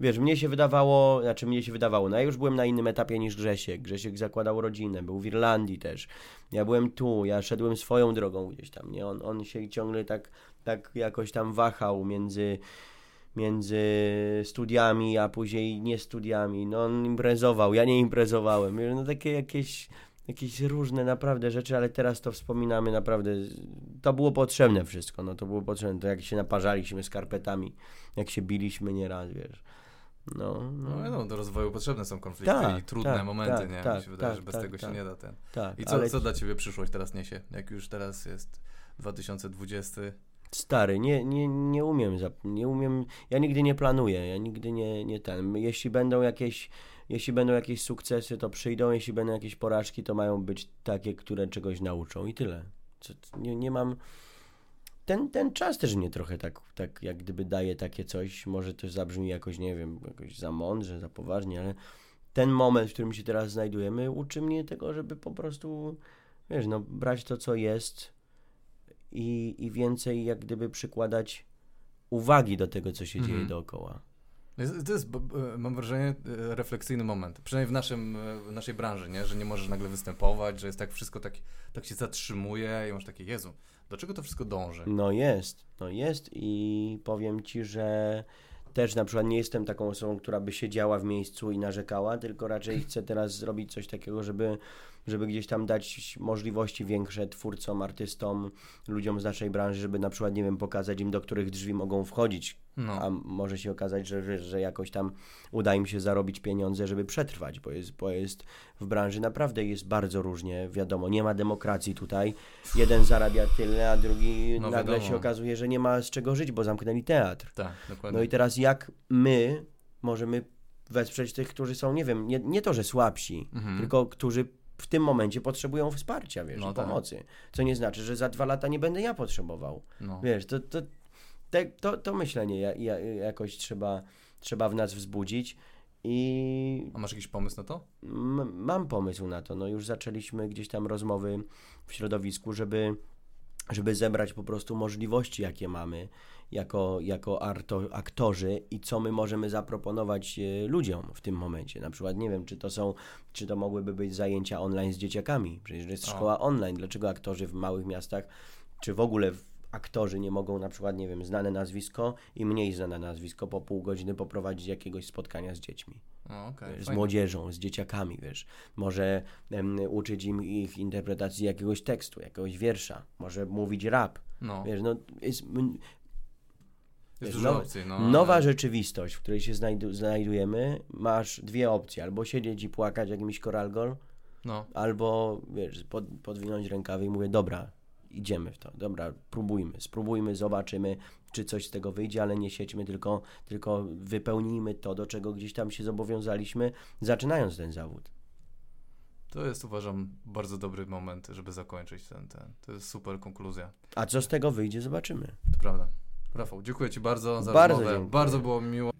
wiesz, mnie się wydawało, znaczy mnie się wydawało, no ja już byłem na innym etapie niż Grzesiek. Grzesiek zakładał rodzinę, był w Irlandii też. Ja byłem tu, ja szedłem swoją drogą gdzieś tam, nie? On, on się ciągle tak, tak jakoś tam wahał między, między studiami, a później nie studiami. No on imprezował, ja nie imprezowałem. No takie jakieś jakieś różne naprawdę rzeczy, ale teraz to wspominamy naprawdę, to było potrzebne wszystko, no to było potrzebne, to jak się naparzaliśmy skarpetami, jak się biliśmy nieraz, wiesz, no, No, no, do rozwoju potrzebne są konflikty Tak, i trudne tak, momenty, tak, nie? tak, Mi się wydaje, tak, że bez tak, tego się tak. nie da ten. I co, ale co dla ciebie przyszłość teraz niesie? Jak już teraz jest 2020, Stary, nie, nie, nie umiem, nie umiem, ja nigdy nie planuję, ja nigdy nie, nie ten, jeśli będą jakieś, jeśli będą jakieś sukcesy, to przyjdą, jeśli będą jakieś porażki, to mają być takie, które czegoś nauczą i tyle. Nie, nie mam, ten, ten czas też mnie trochę tak, tak jak gdyby daje takie coś, może to zabrzmi jakoś, nie wiem, jakoś za mądrze, za poważnie, ale ten moment, w którym się teraz znajdujemy, uczy mnie tego, żeby po prostu, wiesz, no, brać to, co jest i, i więcej jak gdyby przykładać uwagi do tego, co się mhm. dzieje dookoła. To jest, mam wrażenie, e, refleksyjny moment. Przynajmniej w, naszym, e, w naszej branży, nie? że nie możesz nagle występować, że jest tak wszystko tak, tak się zatrzymuje i masz takie, Jezu, do czego to wszystko dąży? No jest, no jest i powiem Ci, że też na przykład nie jestem taką osobą, która by siedziała w miejscu i narzekała, tylko raczej chcę teraz zrobić coś takiego, żeby żeby gdzieś tam dać możliwości większe twórcom, artystom, ludziom z naszej branży, żeby na przykład, nie wiem, pokazać im, do których drzwi mogą wchodzić. No. A może się okazać, że, że, że jakoś tam uda im się zarobić pieniądze, żeby przetrwać, bo jest, bo jest w branży naprawdę jest bardzo różnie, wiadomo, nie ma demokracji tutaj. Jeden zarabia tyle, a drugi no, nagle wiadomo. się okazuje, że nie ma z czego żyć, bo zamknęli teatr. Tak, dokładnie. No i teraz jak my możemy wesprzeć tych, którzy są, nie wiem, nie, nie to, że słabsi, mhm. tylko którzy w tym momencie potrzebują wsparcia, wiesz, no tak. pomocy. Co nie znaczy, że za dwa lata nie będę ja potrzebował. No. Wiesz, to, to, te, to, to myślenie ja, ja, jakoś trzeba, trzeba w nas wzbudzić. I... A masz jakiś pomysł na to? mam pomysł na to. No już zaczęliśmy gdzieś tam rozmowy w środowisku, żeby, żeby zebrać po prostu możliwości, jakie mamy jako, jako arto, aktorzy i co my możemy zaproponować e, ludziom w tym momencie. Na przykład nie wiem, czy to są, czy to mogłyby być zajęcia online z dzieciakami. Przecież jest o. szkoła online. Dlaczego aktorzy w małych miastach, czy w ogóle aktorzy nie mogą na przykład, nie wiem, znane nazwisko i mniej znane nazwisko po pół godziny poprowadzić jakiegoś spotkania z dziećmi. O, okay, wiesz, z młodzieżą, z dzieciakami, wiesz. Może um, uczyć im ich interpretacji jakiegoś tekstu, jakiegoś wiersza. Może mówić rap. No. Wiesz, no, jest, jest dużo opcji, no, nowa ale... rzeczywistość, w której się znajdu znajdujemy, masz dwie opcje. Albo siedzieć i płakać jakimś koralgol, no. albo wiesz, pod, podwinąć rękawy i mówię, dobra, idziemy w to, dobra, próbujmy, spróbujmy, zobaczymy, czy coś z tego wyjdzie, ale nie siedźmy, tylko, tylko wypełnijmy to, do czego gdzieś tam się zobowiązaliśmy, zaczynając ten zawód. To jest, uważam, bardzo dobry moment, żeby zakończyć ten, ten. To jest super konkluzja. A co z tego wyjdzie, zobaczymy. To prawda. Rafał, dziękuję Ci bardzo za bardzo rozmowę. Dziękuję. Bardzo było miło.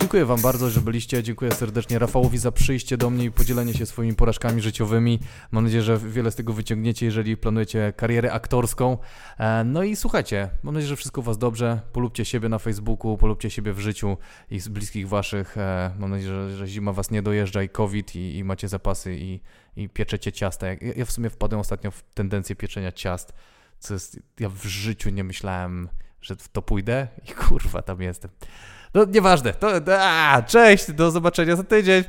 Dziękuję Wam bardzo, że byliście. Dziękuję serdecznie Rafałowi za przyjście do mnie i podzielenie się swoimi porażkami życiowymi. Mam nadzieję, że wiele z tego wyciągniecie, jeżeli planujecie karierę aktorską. E, no i słuchajcie, mam nadzieję, że wszystko Was dobrze. Polubcie siebie na Facebooku, polubcie siebie w życiu i z bliskich Waszych. E, mam nadzieję, że, że zima Was nie dojeżdża i COVID i, i macie zapasy i, i pieczecie ciasta. Ja, ja w sumie wpadłem ostatnio w tendencję pieczenia ciast co jest, ja w życiu nie myślałem, że w to pójdę i kurwa tam jestem. No nieważne, to, a, cześć, do zobaczenia za tydzień.